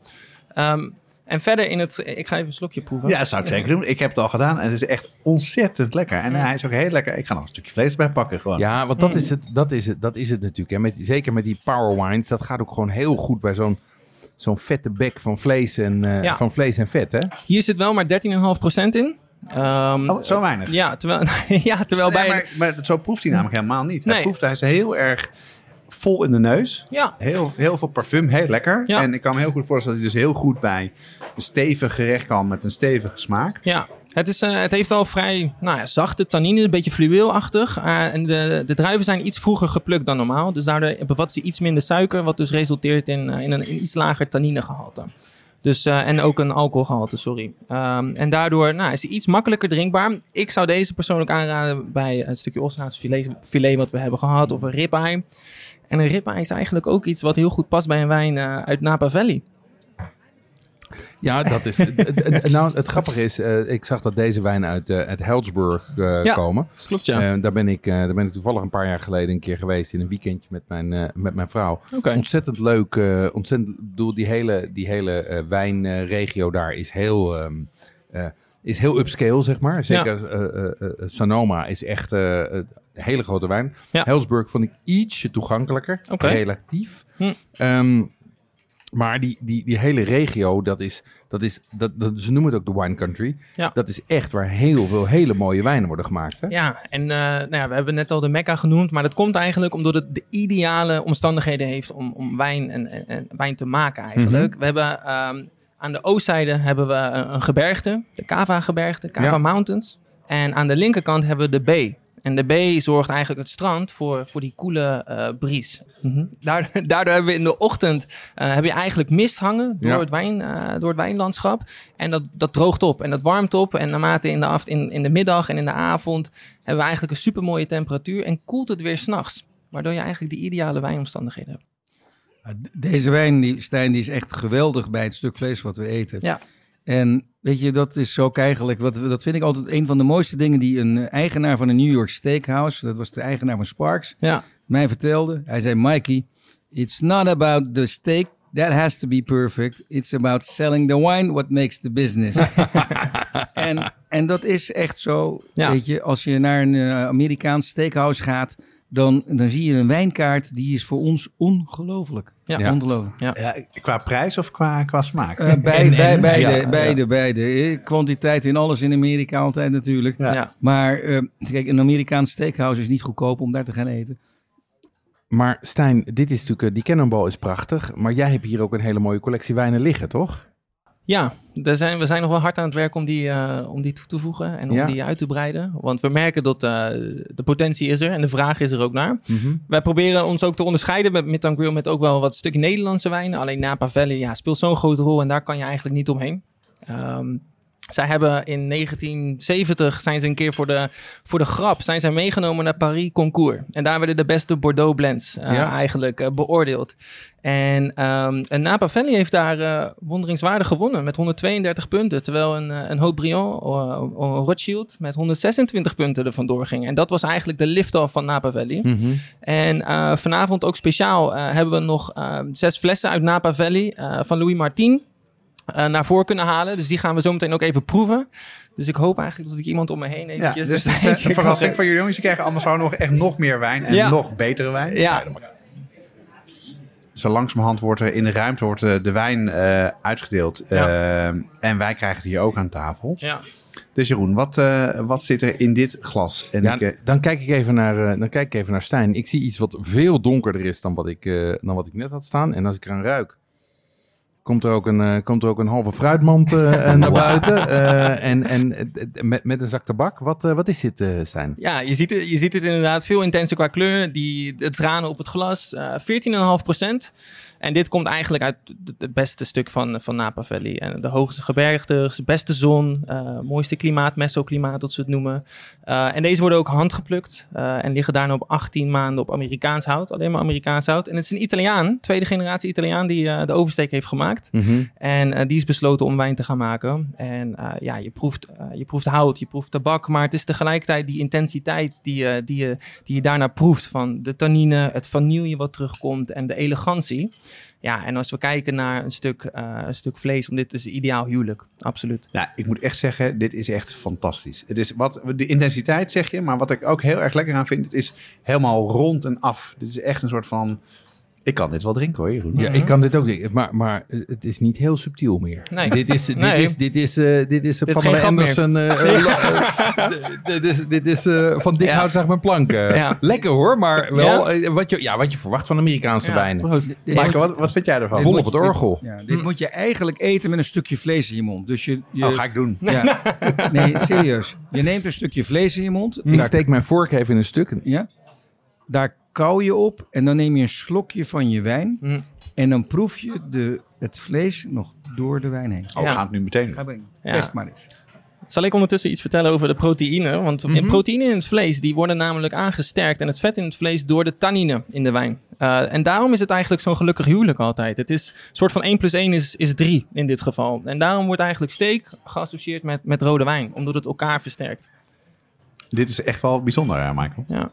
Ehm, en verder in het... Ik ga even een slokje proeven. Ja, dat zou ik zeker doen. Ik heb het al gedaan en het is echt ontzettend lekker. En Ja. hij is ook heel lekker. Ik ga nog een stukje vlees erbij pakken gewoon. Ja, want dat Mm. is het, dat is het, dat is het natuurlijk. Hè. Met, zeker met die power wines, dat gaat ook gewoon heel goed bij zo'n zo'n vette bek van vlees en, eh, Ja. van vlees en vet. Hè? Hier zit wel maar 13,5% in. Ehm, Oh, zo weinig. Ja, terwijl, ja, terwijl Nee, bij... maar, maar zo proeft hij namelijk helemaal niet. Hij Nee. proeft, hij is heel erg vol in de neus. Ja, Heel, heel veel parfum, heel lekker. Ja. En ik kan me heel goed voorstellen dat hij dus heel goed bij een stevig gerecht kan met een stevige smaak. ja. Het, is, eh, het heeft wel vrij nou ja, zachte tannine, een beetje fluweelachtig. Eh, en de, de druiven zijn iets vroeger geplukt dan normaal. Dus daardoor bevat ze iets minder suiker, wat dus resulteert in, eh, in een in iets lager tanninegehalte. Dus, en ook een alcoholgehalte, sorry. Ehm, en daardoor nou, is hij iets makkelijker drinkbaar. Ik zou deze persoonlijk aanraden bij een stukje filet, filet wat we hebben gehad, of een ribeye. En een ribeye is eigenlijk ook iets wat heel goed past bij een wijn eh, uit Napa Valley. Ja, dat is. nou, het grappige is, eh, ik zag dat deze wijnen uit, eh uit Ja. komen. Klopt, ja. Daar, ben ik, daar ben ik toevallig een paar jaar geleden een keer geweest in een weekendje met mijn, met mijn vrouw. Oké. Ontzettend leuk. ontzettend, bedoel, die hele, die hele wijnregio daar is heel, ehm, eh, is heel upscale, zeg maar. Zeker eh, eh, eh, Sonoma is echt een hele grote wijn. Ja. Vond ik ietsje toegankelijker, relatief. Hm. Ehm, maar die, die, die hele regio, dat is, dat is dat, dat, ze noemen het ook de wine country. Ja. Dat is echt waar heel veel hele mooie wijnen worden gemaakt. Hè? Ja, en nou ja, we hebben net al de Mecca genoemd, maar dat komt eigenlijk omdat het de ideale omstandigheden heeft om, om wijn en, en, en wijn te maken eigenlijk. Mhm. We hebben ehm, aan de oostzijde hebben we een, gebergte, de Cava-gebergte, Cava Ja. Mountains. En aan de linkerkant hebben we de B. En de B zorgt eigenlijk het strand voor, voor die koele eh bries. Daardoor, daardoor hebben we in de ochtend eh, heb je eigenlijk mist hangen door, Ja. het, wijn, eh, door het wijnlandschap. En dat, dat droogt op en dat warmt op. En naarmate in de, af, in, in de middag en in de avond hebben we eigenlijk een super mooie temperatuur. En koelt het weer s'nachts. Waardoor je eigenlijk de ideale wijnomstandigheden hebt. Deze wijn, die, Stijn, die is echt geweldig bij het stuk vlees wat we eten. Ja. En weet je, dat is ook eigenlijk, wat, dat vind ik altijd een van de mooiste dingen die een eigenaar van een New York Steakhouse, dat was de eigenaar van Sparks, Ja, mij vertelde. Hij zei, Mikey, it's not about the steak, that has to be perfect. It's about selling the wine, what makes the business. en, en dat is echt zo, Ja. weet je, als je naar een eh, Amerikaans steakhouse gaat, dan, dan zie je een wijnkaart, die is voor ons ongelooflijk. Ja. Ja. Ongelooflijk. Ja, qua prijs of qua, qua smaak? Eh, bij, En- bij, en- beide, ja, beide, beide. Eh, Kwantiteit in alles in Amerika altijd natuurlijk. Ja. ja. Maar eh, kijk, een Amerikaans steakhouse is niet goedkoop om daar te gaan eten. Maar Stijn, dit is natuurlijk, die Cannonball is prachtig. Maar jij hebt hier ook een hele mooie collectie wijnen liggen, toch? Ja, daar zijn, we zijn nog wel hard aan het werk om die, eh, om die toe te voegen en om Ja. die uit te breiden. Want we merken dat eh, de potentie is er en de vraag is er ook naar. Wij proberen ons ook te onderscheiden met Midtown Grill met ook wel wat stukje Nederlandse wijnen. Alleen Napa Valley ja, speelt zo'n grote rol en daar kan je eigenlijk niet omheen. Ehm, zij hebben in 1970 zijn ze een keer voor de, voor de grap zijn zij meegenomen naar Paris Concours. En daar werden de beste Bordeaux blends eh, Ja. eigenlijk eh, beoordeeld. En, en Napa Valley heeft daar eh, wonderingswaardig gewonnen met 132 punten. Terwijl een, een Haut-Briand, Rothschild met 126 punten er vandoor ging. En dat was eigenlijk de lift-off van Napa Valley. Mhm. En vanavond ook speciaal hebben we nog zes flessen uit Napa Valley van Louis Martin eh, naar voren kunnen halen. Dus die gaan we zo meteen ook even proeven. Dus ik hoop eigenlijk dat ik iemand om me heen Ja, eventjes... dus het is eh, een verrassing voor jullie jongens. Je krijgt allemaal zo nog echt nog meer wijn en Ja. nog betere wijn. Ja, Zo langzamerhand wordt er in de ruimte wordt, eh, de wijn eh, uitgedeeld. Ja. En wij krijgen het hier ook aan tafel. ja. Dus Jeroen, wat, eh, wat zit er in dit glas? En Ja, ik, dan, kijk ik even naar, eh, dan kijk ik even naar Stijn. Ik zie iets wat veel donkerder is dan wat ik, eh, dan wat ik net had staan. En als ik eraan ruik, komt er ook een, eh, komt er ook een halve fruitmand eh, eh, naar buiten. En en met, met een zak tabak. Wat, wat is dit, Stijn? Ja, je ziet, het, je ziet het inderdaad veel intenser qua kleur. Die, de tranen op het glas, eh 14,5 procent. En dit komt eigenlijk uit het- beste stuk van, van Napa Valley. En de hoogste gebergtes, de beste zon, eh, mooiste klimaat, mesoklimaat, dat ze het noemen. Eh, en deze worden ook handgeplukt eh, en liggen daarna op 18 maanden op Amerikaans hout. Alleen maar Amerikaans hout. En het is een Italiaan, tweede generatie Italiaan, die de oversteek heeft gemaakt. En eh, die is besloten om wijn te gaan maken. En ja, je proeft, je proeft hout, je proeft tabak, maar het is tegelijkertijd die intensiteit die, je die, je die je daarna proeft. Van de tannine, het vanille wat terugkomt en de elegantie. Ja, en als we kijken naar een stuk, eh, een stuk vlees, om dit is ideaal huwelijk. Absoluut. Ja, ik moet echt zeggen, dit is echt fantastisch. Het is wat, de intensiteit zeg je, maar wat ik ook heel erg lekker aan vind, het is helemaal rond en af. Dit is echt een soort van, ik kan dit wel drinken hoor, Jeroen. Ja, ik kan dit ook denken, maar, maar eh, het is niet heel subtiel meer. Nee. Dit is, dit Nee. is, dit is, eh, dit is, Dit is Pamela. Anderson. eh, eh, dit is, dit is eh, van dik Ja. hout zeg mijn plank. eh. Ja. Lekker hoor, maar wel eh, wat, je, ja, wat je verwacht van Amerikaanse Ja, wijnen. Michael, wat, wat vind jij ervan? Vol Dit op moet het orgel. Ja, dit moet je eigenlijk eten met een stukje vlees in je mond. Dus je, je Oh, ga ik doen. ja. Nee, serieus. Je neemt een stukje vlees in je mond. Ik Daar, steek mijn vork even in een stuk. ja, daar kauw je op en dan neem je een slokje van je wijn. Mm. En dan proef je de, het vlees nog door de wijn heen. Oh, Ja. gaan het nu meteen Ga. Ja. Test maar eens. Zal ik ondertussen iets vertellen over de proteïne? Want in proteïne in het vlees die worden namelijk aangesterkt en het vet in het vlees door de tannine in de wijn. Eh, en daarom is het eigenlijk zo'n gelukkig huwelijk altijd. Het is een soort van 1 plus 1 is, is 3 in dit geval. En daarom wordt eigenlijk steak geassocieerd met, met rode wijn, omdat het elkaar versterkt. Dit is echt wel bijzonder, hè, Michael. Ja,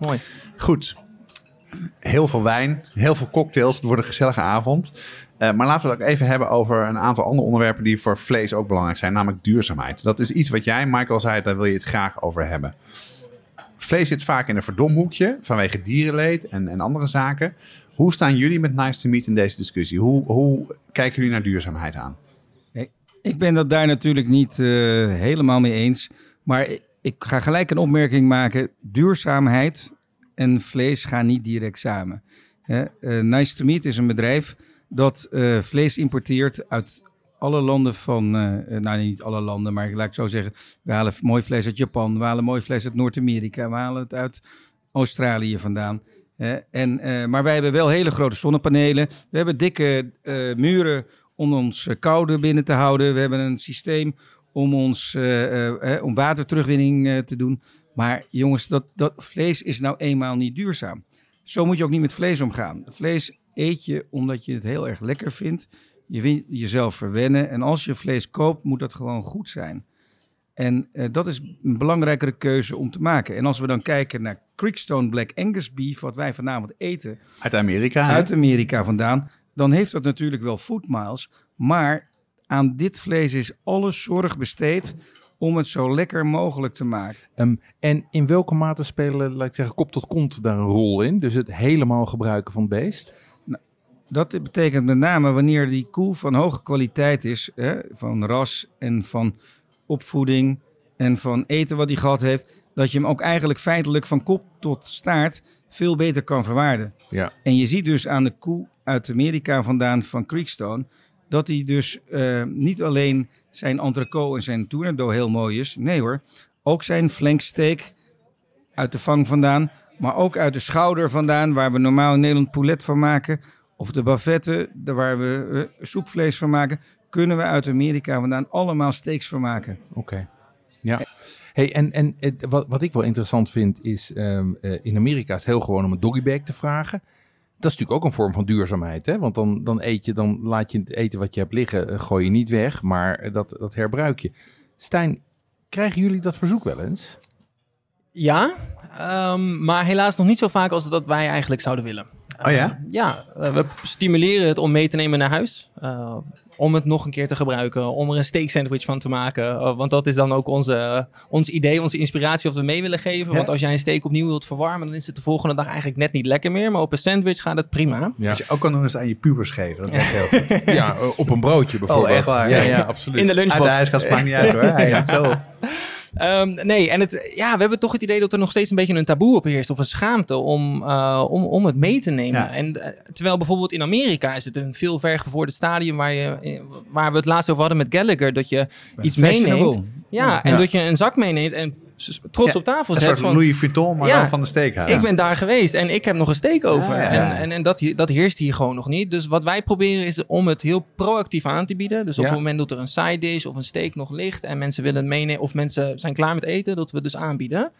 mooi. Goed. Heel veel wijn, heel veel cocktails. Het wordt een gezellige avond. Eh, maar laten we het ook even hebben over een aantal andere onderwerpen die voor vlees ook belangrijk zijn, namelijk duurzaamheid. Dat is iets wat jij, Michael, zei, daar wil je het graag over hebben. Vlees zit vaak in een verdomhoekje vanwege dierenleed en, en andere zaken. Hoe staan jullie met Nice to Meet in deze discussie? Hoe, hoe kijken jullie naar duurzaamheid aan? Ik ben dat daar natuurlijk niet eh, helemaal mee eens. Maar ik, ga gelijk een opmerking maken. Duurzaamheid en vlees gaan niet direct samen. Eh, nice to Meet is een bedrijf dat eh, vlees importeert uit alle landen van... eh, nou, niet alle landen, maar laat ik zo zeggen. We halen mooi vlees uit Japan. We halen mooi vlees uit Noord-Amerika. We halen het uit Australië vandaan. en, maar wij hebben wel hele grote zonnepanelen. We hebben dikke muren om ons koude binnen te houden. We hebben een systeem om, ons, eh, eh, eh, om waterterugwinning eh, te doen. Maar jongens, dat, dat vlees is nou eenmaal niet duurzaam. Zo moet je ook niet met vlees omgaan. Vlees eet je omdat je het heel erg lekker vindt. Je wil jezelf verwennen. En als je vlees koopt, moet dat gewoon goed zijn. En eh, dat is een belangrijkere keuze om te maken. En als we dan kijken naar Creekstone Black Angus Beef, wat wij vanavond eten, Uit Amerika. uit Amerika vandaan, dan heeft dat natuurlijk wel food miles. Maar aan dit vlees is alle zorg besteed om het zo lekker mogelijk te maken. Ehm, en in welke mate spelen, laat ik zeggen, kop tot kont daar een rol in? Dus het helemaal gebruiken van het beest? Dat betekent met name wanneer die koe van hoge kwaliteit is, hè, van ras en van opvoeding en van eten wat hij gehad heeft, dat je hem ook eigenlijk feitelijk van kop tot staart veel beter kan verwaarden. Ja. En je ziet dus aan de koe uit Amerika vandaan van Creekstone dat hij dus eh, niet alleen zijn entrecote en zijn tournedo heel mooi is. Nee hoor, ook zijn flanksteak uit de vang vandaan, maar ook uit de schouder vandaan, waar we normaal in Nederland poulet van maken. Of de bavette, waar we eh, soepvlees van maken, kunnen we uit Amerika vandaan allemaal steaks van maken. Oké. Ja. Hey, en en wat, wat ik wel interessant vind is, ehm, eh, in Amerika is het heel gewoon om een doggybag te vragen. Dat is natuurlijk ook een vorm van duurzaamheid, hè? Want dan, dan eet je, dan laat je het eten wat je hebt liggen, eh, gooi je niet weg, maar eh, dat, dat herbruik je. Stijn, krijgen jullie dat verzoek wel eens? Ja, ehm, maar helaas nog niet zo vaak als dat wij eigenlijk zouden willen. Oh ja? Uh, ja, uh, we stimuleren het om mee te nemen naar huis. Uh, om het nog een keer te gebruiken. Om er een steak sandwich van te maken. Uh, want dat is dan ook onze, ons idee, onze inspiratie wat we mee willen geven. Ja. Want als jij een steak opnieuw wilt verwarmen, dan is het de volgende dag eigenlijk net niet lekker meer. Maar op een sandwich gaat het prima. Ja. Als je ook kan nog eens aan je pubers geven. Dat werkt heel goed. ja, op een broodje bijvoorbeeld. Oh, echt waar? Ja, ja absoluut. In de lunchbox. Uit de ijskast maakt niet uit hoor. Hij ja. het zo Ehm, nee, en het, ja, we hebben toch het idee dat er nog steeds een beetje een taboe op heerst. Of een schaamte om, uh, om, om het mee te nemen. Ja. En, uh, terwijl bijvoorbeeld in Amerika is het een veel vergevorderd stadium... Waar, je, waar we het laatst over hadden met Gallagher. Dat je iets meeneemt. Ja, en Ja. dat je een zak meeneemt en trots Ja, op tafel Een zet. soort Van, Louis Vuitton, maar Ja. dan van de steakhouse. ik ben daar geweest en ik heb nog een steek over. Ja, ja, ja. En, en, en dat, dat heerst hier gewoon nog niet. Dus wat wij proberen is om het heel proactief aan te bieden. Dus op Ja. het moment dat er een side dish of een steak nog ligt... en mensen willen het meenemen of mensen zijn klaar met eten... dat we het dus aanbieden.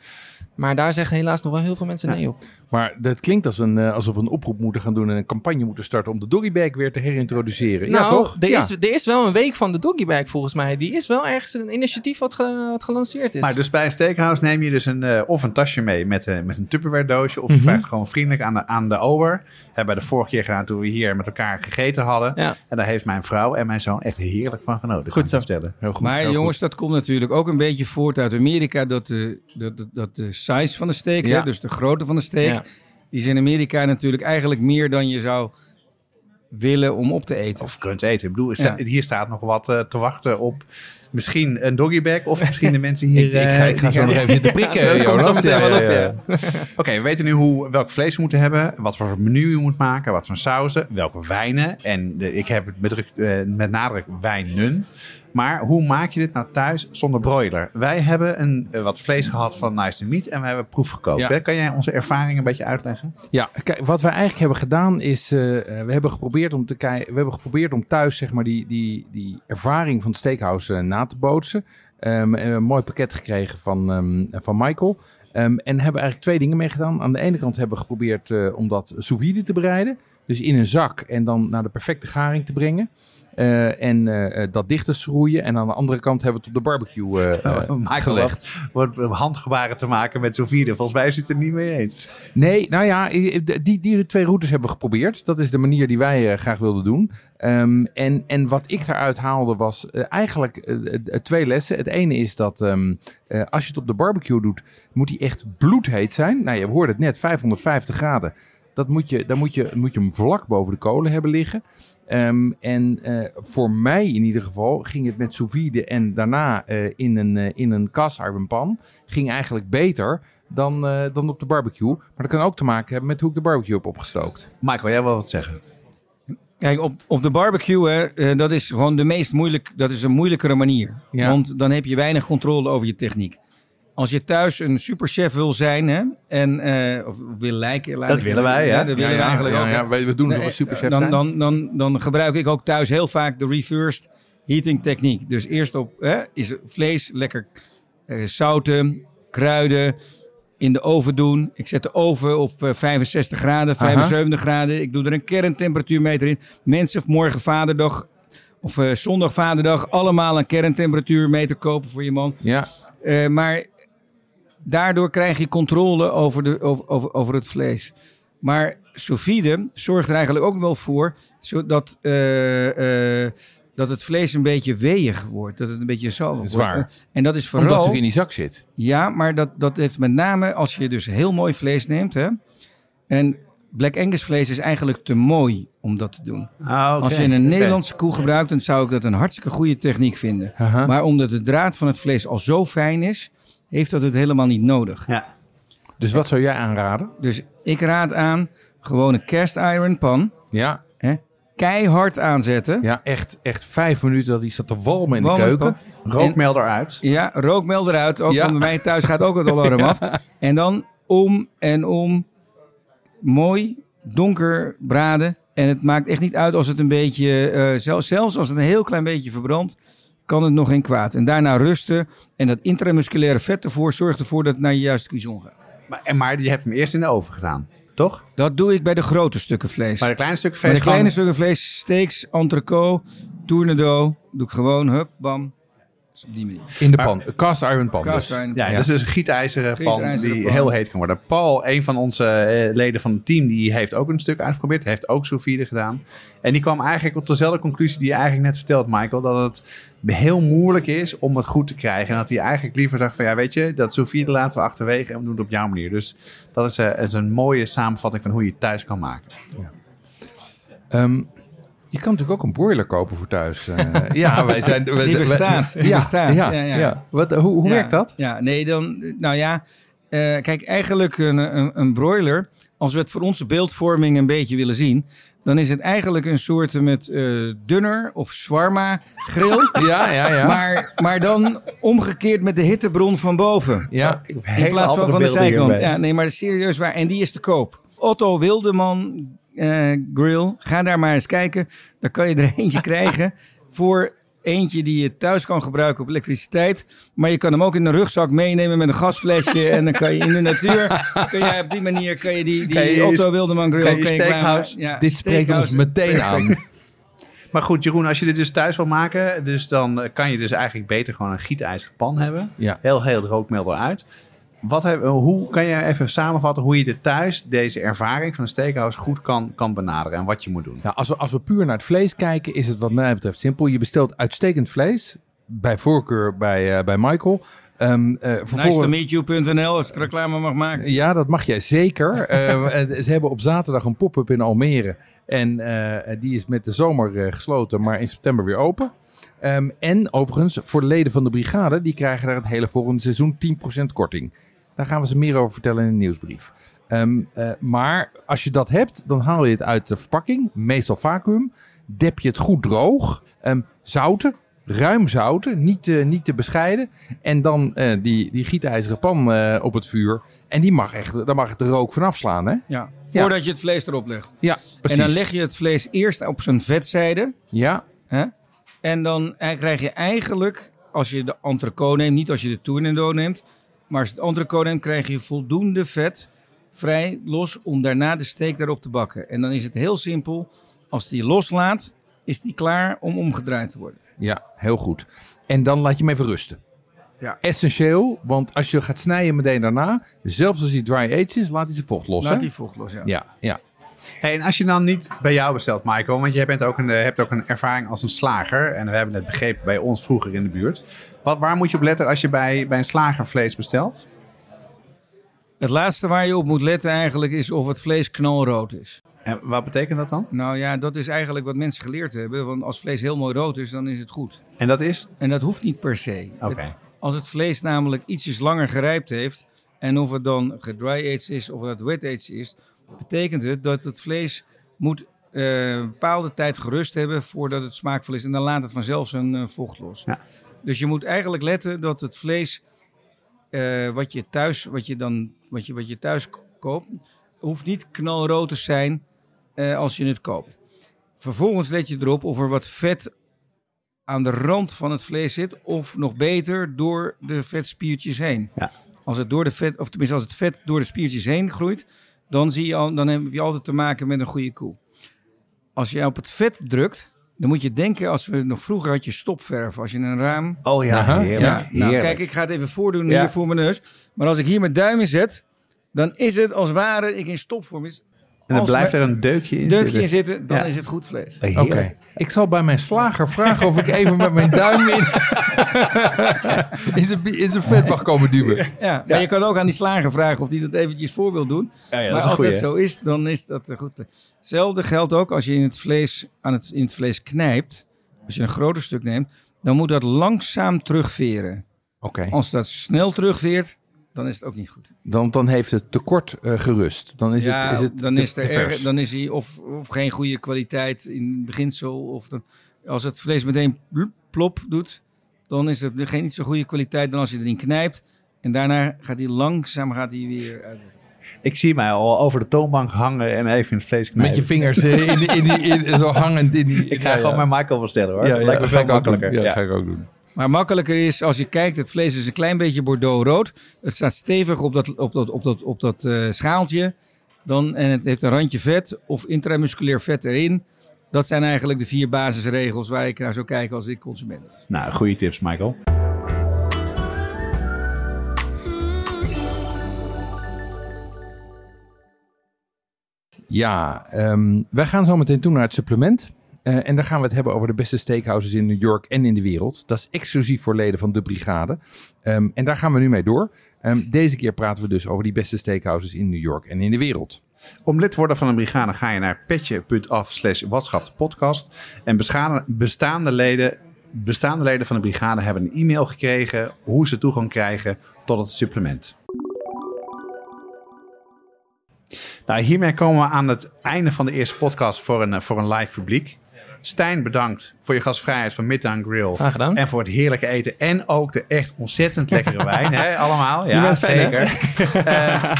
Maar daar zeggen helaas nog wel heel veel mensen nee op. Maar dat klinkt als een, eh, alsof we een oproep moeten gaan doen en een campagne moeten starten om de doggybag weer te herintroduceren. ja, nou, toch? Er, Ja. is, er is wel een week van de doggybag volgens mij. Die is wel ergens een initiatief wat, ge- wat gelanceerd is. Maar dus bij een steakhouse neem je dus een, eh, of een tasje mee met, eh, met een Tupperware doosje. Of je Mhm. vraagt gewoon vriendelijk aan de, aan de ober. Hebben we de vorige keer gedaan toen we hier met elkaar gegeten hadden. Ja. En daar heeft mijn vrouw en mijn zoon echt heerlijk van genoten. Goed zo. vertellen. Heel goed. Maar heel jongens, dat komt natuurlijk ook een beetje voort uit Amerika. Dat de, dat, dat, dat de size van de steak, Ja. hè, dus de grootte van de steak... Ja. die is in Amerika natuurlijk eigenlijk meer dan je zou willen om op te eten. Of kunt eten. Ik bedoel, Ja. hier staat nog wat eh, te wachten op misschien een doggybag. Of misschien de mensen hier. Ik ga, ik ga zo gaan- nog even zitten prikken, Ja, komt ja. Oké, we weten nu hoe, welk vlees we moeten hebben, wat voor menu je moet maken, wat voor sauzen, welke wijnen. En de, ik heb het met, druk- eh, met nadruk wijnen. Maar hoe maak je dit nou thuis zonder broiler? Wij hebben een, eh, wat vlees gehad van Nice to Meat en we hebben proef gekookt. Ja. Kan jij onze ervaring een beetje uitleggen? Ja, kijk, wat wij eigenlijk hebben gedaan is, eh, eh, we hebben geprobeerd om te we hebben geprobeerd om thuis zeg maar die, die, die ervaring van het steakhouse na te bootsen. En een mooi pakket gekregen van, ehm, van Michael. Ehm, en hebben eigenlijk twee dingen mee gedaan. Aan de ene kant hebben we geprobeerd om dat sous vide te bereiden. Dus in een zak en dan naar de perfecte garing te brengen. Eh, en eh, eh, dat dicht te schroeien. En aan de andere kant hebben we het op de barbecue Michael gelegd. wordt handgebaren te maken met sous vide. Volgens mij is het er niet mee eens. Nee, nou ja, die, die twee routes hebben we geprobeerd. Dat is de manier die wij graag wilden doen. Ehm, en, en wat ik daaruit haalde was eigenlijk twee lessen. Het ene is dat ehm, eh, als je het op de barbecue doet, moet die echt bloedheet zijn. Nou, je hoorde het net, 550 graden. Dat moet je, dan moet je, moet je hem vlak boven de kolen hebben liggen. Ehm, en eh, voor mij in ieder geval ging het met sous vide en daarna eh, in een, eh, in een pan ging eigenlijk beter dan, eh, dan op de barbecue. Maar dat kan ook te maken hebben met hoe ik de barbecue heb opgestookt. Michael, jij wil wat zeggen? Kijk, op, op de barbecue, hè, dat is gewoon de meest moeilijk, dat is een moeilijkere manier. Ja. Want dan heb je weinig controle over je techniek. Als je thuis een superchef wil zijn, hè, en, eh, of wil lijken. laat Dat ik- willen wij, hè? Ja, dat willen we eigenlijk ook. ja, we, we doen Nee, superchef dan, zijn. dan, dan, dan gebruik ik ook thuis heel vaak de reversed heating techniek. Dus eerst op hè, is het vlees lekker eh, zouten, kruiden in de oven doen. Ik zet de oven op eh, 65 graden, 75 graden. Ik doe er een kerntemperatuurmeter in. Mensen, morgen vaderdag of eh, zondag vaderdag allemaal een kerntemperatuurmeter kopen voor je man. ja, Eh, maar daardoor krijg je controle over, de, over, over, over het vlees. Maar sous vide zorgt er eigenlijk ook wel voor zodat, eh, eh, dat het vlees een beetje weeg wordt. Dat het een beetje zalm wordt. Zwaar. En dat is omdat vooral... het ook in die zak zit. Ja, maar dat, dat heeft met name als je dus heel mooi vlees neemt. Hè? En Black Angus vlees is eigenlijk te mooi om dat te doen. Ah. Als je een. Nederlandse koe gebruikt, dan zou ik dat een hartstikke goede techniek vinden. Maar omdat de draad van het vlees al zo fijn is, heeft dat het helemaal niet nodig. Ja. Dus wat zou jij aanraden? Dus ik raad aan gewoon een cast iron pan. Ja, Hè, keihard aanzetten. ja echt, echt vijf minuten dat hij zat te walmen in de keuken. pan. Rookmelder uit. Ja, rookmelder eruit. Ook Ja. want bij mij thuis gaat ook het alarm af. En dan om en om mooi donker braden. En het maakt echt niet uit als het een beetje, eh, zel- zelfs als het een heel klein beetje verbrandt, kan het nog geen kwaad. En daarna rusten. En dat intramusculaire vet ervoor zorgt ervoor dat het naar je juiste cuisson gaat. Maar, en maar je hebt hem eerst in de oven gedaan, toch? Dat doe ik bij de grote stukken vlees. Maar de kleine stukken Bij vlees de kleine gewoon- stukken vlees, steaks, entrecote, tournedo, doe ik gewoon, hup, bam. Dus op die manier. In de pan, cast iron pan Cast dus. iron. Ja, Ja. dat is dus een gietijzeren pan die pan. heel heet kan worden. Paul, een van onze eh, leden van het team, die heeft ook een stuk uitgeprobeerd. Heeft ook sous gedaan. En die kwam eigenlijk op dezelfde conclusie die je eigenlijk net vertelt, Michael. Dat het heel moeilijk is om het goed te krijgen. En dat hij eigenlijk liever dacht van, ja weet je, dat sous laten we achterwege en we doen het op jouw manier. Dus dat is, eh, is een mooie samenvatting van hoe je het thuis kan maken. Ehm, Je kan natuurlijk ook een broiler kopen voor thuis. eh. ja, wij zijn... wij- Die wij- bestaat, die ja, bestaat. Ja, Ja, ja, ja. Wat, hoe hoe Ja, werkt dat? Ja, nee, dan, nou ja, eh, kijk, eigenlijk een, een, een broiler, als we het voor onze beeldvorming een beetje willen zien, dan is het eigenlijk een soort met eh, dunner of shawarma grill, Ja, ja, ja. maar, maar dan omgekeerd met de hittebron van boven. ja. In plaats van van de zijkant. Ja, nee, maar serieus waar. En die is te koop. Otto Wildeman Grill. Ga daar maar eens kijken. Dan kan je er eentje krijgen voor eentje die je thuis kan gebruiken op elektriciteit. Maar je kan hem ook in een rugzak meenemen met een gasflesje. en dan kan je in de natuur, kun op die manier kan je die, die Kan je Otto Wildeman Grill kan je je klaarmaken. steakhouse- Ja, Dit spreekt ons steakhouse. meteen aan. Maar goed, Jeroen, als je dit dus thuis wil maken, dus dan eh, kan je dus eigenlijk beter gewoon een gietijzeren pan hebben. Ja. Heel, heel het rookmeel eruit. Wat heb, hoe kan je even samenvatten hoe je dit thuis, deze ervaring van een steakhouse, goed kan, kan benaderen en wat je moet doen? Nou, als, we, als we puur naar het vlees kijken, is het wat mij betreft simpel. Je bestelt uitstekend vlees, bij voorkeur bij, eh, bij Michael. Ehm eh Nice meet you.nl als ik reclame mag maken. Ja, dat mag jij zeker. Eh, ze hebben op zaterdag een pop-up in Almere. En eh, die is met de zomer gesloten, maar in september weer open. Ehm, en overigens, voor de leden van de brigade, die krijgen daar het hele volgende seizoen 10% korting. Daar gaan we ze meer over vertellen in de nieuwsbrief. Ehm, eh, maar als je dat hebt, dan haal je het uit de verpakking, meestal vacuüm. Dep je het goed droog. Ehm, zouten, ruim zouten, niet, te- niet te bescheiden. En dan eh, die, die gietijzeren pan eh, op het vuur. En die mag echt, daar mag de rook van afslaan, hè? Ja, voordat je het vlees erop legt. Ja, precies. En dan leg je het vlees eerst op zijn vetzijde. Ja, Hè? En dan krijg je eigenlijk, als je de entrecote neemt, niet als je de tournedo neemt, maar als je de entrecote neemt, krijg je voldoende vet vrij los om daarna de steak daarop te bakken. En dan is het heel simpel. Als die loslaat, is die klaar om omgedraaid te worden. ja, heel goed. En dan laat je hem even rusten. Ja. Essentieel, want als je gaat snijden meteen daarna, zelfs als hij dry aged is, laat hij zijn vocht los. Laat hè? die vocht los, ja. Ja, ja. Hey, en als je dan niet bij jou bestelt, Michael, want jij bent ook een, eh, hebt ook een ervaring als een slager. En we hebben het begrepen bij ons vroeger in de buurt. Wat, waar moet je op letten als je bij, bij een slager vlees bestelt? Het laatste waar je op moet letten eigenlijk is of het vlees knalrood is. En wat betekent dat dan? Nou ja, dat is eigenlijk wat mensen geleerd hebben. Want als vlees heel mooi rood is, dan is het goed. En dat is? En dat hoeft niet per se. Oké. Als het vlees namelijk ietsjes langer gerijpt heeft, en of het dan gedry-aged is of het wet-aged is, betekent het dat het vlees moet eh, een bepaalde tijd gerust hebben voordat het smaakvol is. En dan laat het vanzelf zijn eh, vocht los. Ja. Dus je moet eigenlijk letten dat het vlees eh, wat je thuis, wat je dan, wat je, wat je thuis koopt, hoeft niet knalrood te zijn eh, als je het koopt. Vervolgens let je erop of er wat vet aan de rand van het vlees zit, of nog beter door de vetspiertjes heen. Ja. Als het door de vet, of tenminste als het vet door de spiertjes heen groeit, dan zie je al, dan heb je altijd te maken met een goede koe. Als je op het vet drukt, dan moet je denken, als we nog vroeger had je stopverf, als je een raam. Oh ja, heerlijk. Ja, nou, heerlijk. kijk, ik ga het even voordoen Ja. hier voor mijn neus. Maar als ik hier mijn duim in zet, dan is het als ware ik in stopvorm. Is en dan blijft er een deukje in deukje zitten. in zitten, dan Ja. is het goed vlees. Oké. Ik zal bij mijn slager vragen of ik even met mijn duim in, in, zijn, in zijn vet mag komen duwen. Ja, maar je kan ook aan die slager vragen of die dat eventjes voor wil doen. Ja, dat maar is een als goeie, dat zo is, dan is dat goed. Hetzelfde geldt ook als je in het vlees, aan het, in het vlees knijpt. Als je een groter stuk neemt, dan moet dat langzaam terugveren. Oké, Als dat snel terugveert, dan is het ook niet goed. dan, dan heeft het tekort eh, gerust. Dan is ja, het, is het dan, te- is er erg, dan is hij of, of geen goede kwaliteit in het beginsel. Of dan, als het vlees meteen plop doet, dan is het geen niet zo goede kwaliteit dan als je erin knijpt. En daarna gaat hij langzaam gaat hij weer uit. Ik zie mij al over de toonbank hangen en even in het vlees knijpen. Met je vingers eh, in, die- in, die- in, zo hangend in die... Ik ga gewoon mijn Michael bestellen hoor. Ja, dat ja, lijkt me veel doen. makkelijker. Ja, Ja. dat ga ik ook doen. Maar makkelijker is als je kijkt, het vlees is een klein beetje bordeaux-rood. Het staat stevig op dat, op dat, op dat, op dat eh, schaaltje. Dan, en het heeft een randje vet of intramusculair vet erin. Dat zijn eigenlijk de vier basisregels waar ik naar zou kijken als ik consument was. Nou, goede tips Michael. Ja, ehm, wij gaan zo meteen toe naar het supplement. Eh, en daar gaan we het hebben over de beste steakhouses in New York en in de wereld. Dat is exclusief voor leden van de brigade. Ehm, en daar gaan we nu mee door. Ehm, deze keer praten we dus over die beste steakhouses in New York en in de wereld. Om lid te worden van een brigade ga je naar petje.af slash podcast. En bestaande leden, bestaande leden van de brigade hebben een e-mail gekregen hoe ze toegang krijgen tot het supplement. Nou, hiermee komen we aan het einde van de eerste podcast voor een, eh, voor een live publiek. Stijn, bedankt voor je gastvrijheid van Midtown Grill. Graag gedaan. En voor het heerlijke eten. En ook de echt ontzettend lekkere wijn. Hè, allemaal. Ja, zeker. Eh,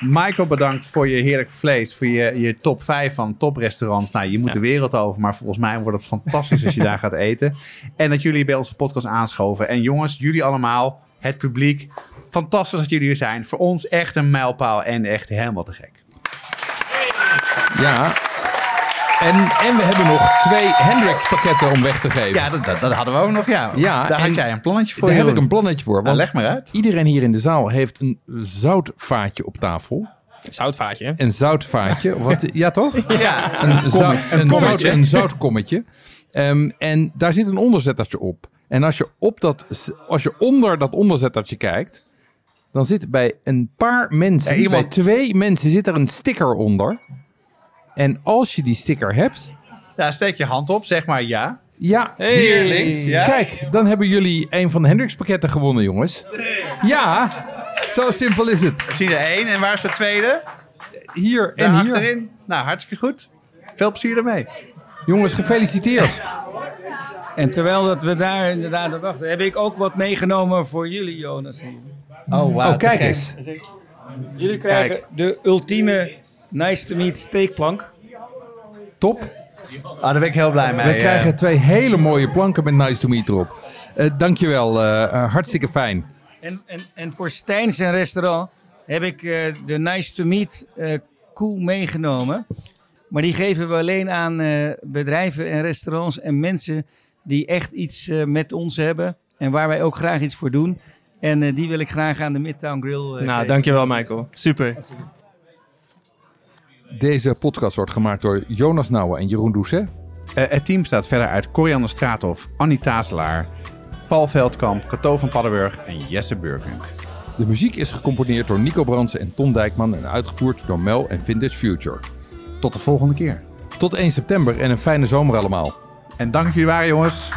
Michael, bedankt voor je heerlijke vlees. Voor je, je top 5 van toprestaurants. Nou, je moet de wereld over. Maar volgens mij wordt het fantastisch als je daar gaat eten. En dat jullie bij onze podcast aanschoven. En jongens, jullie allemaal, het publiek. Fantastisch dat jullie hier zijn. Voor ons echt een mijlpaal en echt helemaal te gek. Ja. En, en we hebben nog twee Hendrix pakketten om weg te geven. Ja, dat, dat, dat hadden we ook nog. Ja, Ja, daar had jij een plannetje voor. Daar heb ik een plannetje voor. Nou, Want leg maar uit. iedereen hier in de zaal heeft een zoutvaatje op tafel. Zoutvaatje. Een zoutvaatje. Wat, ja, toch? Ja, Een, zout, een, zout, kommetje. een zoutkommetje. Ehm, en daar zit een onderzettertje op. En als je, op dat, als je onder dat onderzettertje kijkt, dan zit bij een paar mensen, Ja, iemand- bij twee mensen, zit er een sticker onder. En als je die sticker hebt, ja, steek je hand op, zeg maar ja. ja, Hier links, ja. kijk, dan hebben jullie een van de Hendrix pakketten gewonnen, jongens. Ja, zo simpel is het. Zie je er één en waar is de tweede? Hier En en hier. achterin. Nou, hartstikke goed. Veel plezier ermee. Jongens, gefeliciteerd. En terwijl dat we daar inderdaad op wachten, heb ik ook wat meegenomen voor jullie, Jonas. Oh, wow. Oh, kijk eens. Jullie krijgen de ultieme nice to meet steekplank. Top. Ah, daar ben ik heel blij mee. We eh. krijgen twee hele mooie planken met Nice to Meet erop. Eh, dankjewel, eh, eh, hartstikke fijn. En, en, en voor Stijn zijn restaurant heb ik eh, de nice to meet eh koel meegenomen. Maar die geven we alleen aan eh, bedrijven en restaurants en mensen die echt iets met ons hebben. En waar wij ook graag iets voor doen. En eh, die wil ik graag aan de Midtown Grill Nou, geven. dankjewel Michael. Super. Deze podcast wordt gemaakt door Jonas Nouwen en Jeroen Doucet. Eh, het team bestaat verder uit Coriander Straathof, Annie Tazelaar, Paul Veldkamp, Cato van Paddenburg en Jesse Burkunk. De muziek is gecomponeerd door Nico Bransen en Ton Dijkman en uitgevoerd door Mel en Vintage Future. Tot de volgende keer. Tot 1 september en een fijne zomer allemaal. En dank jullie waren, jongens.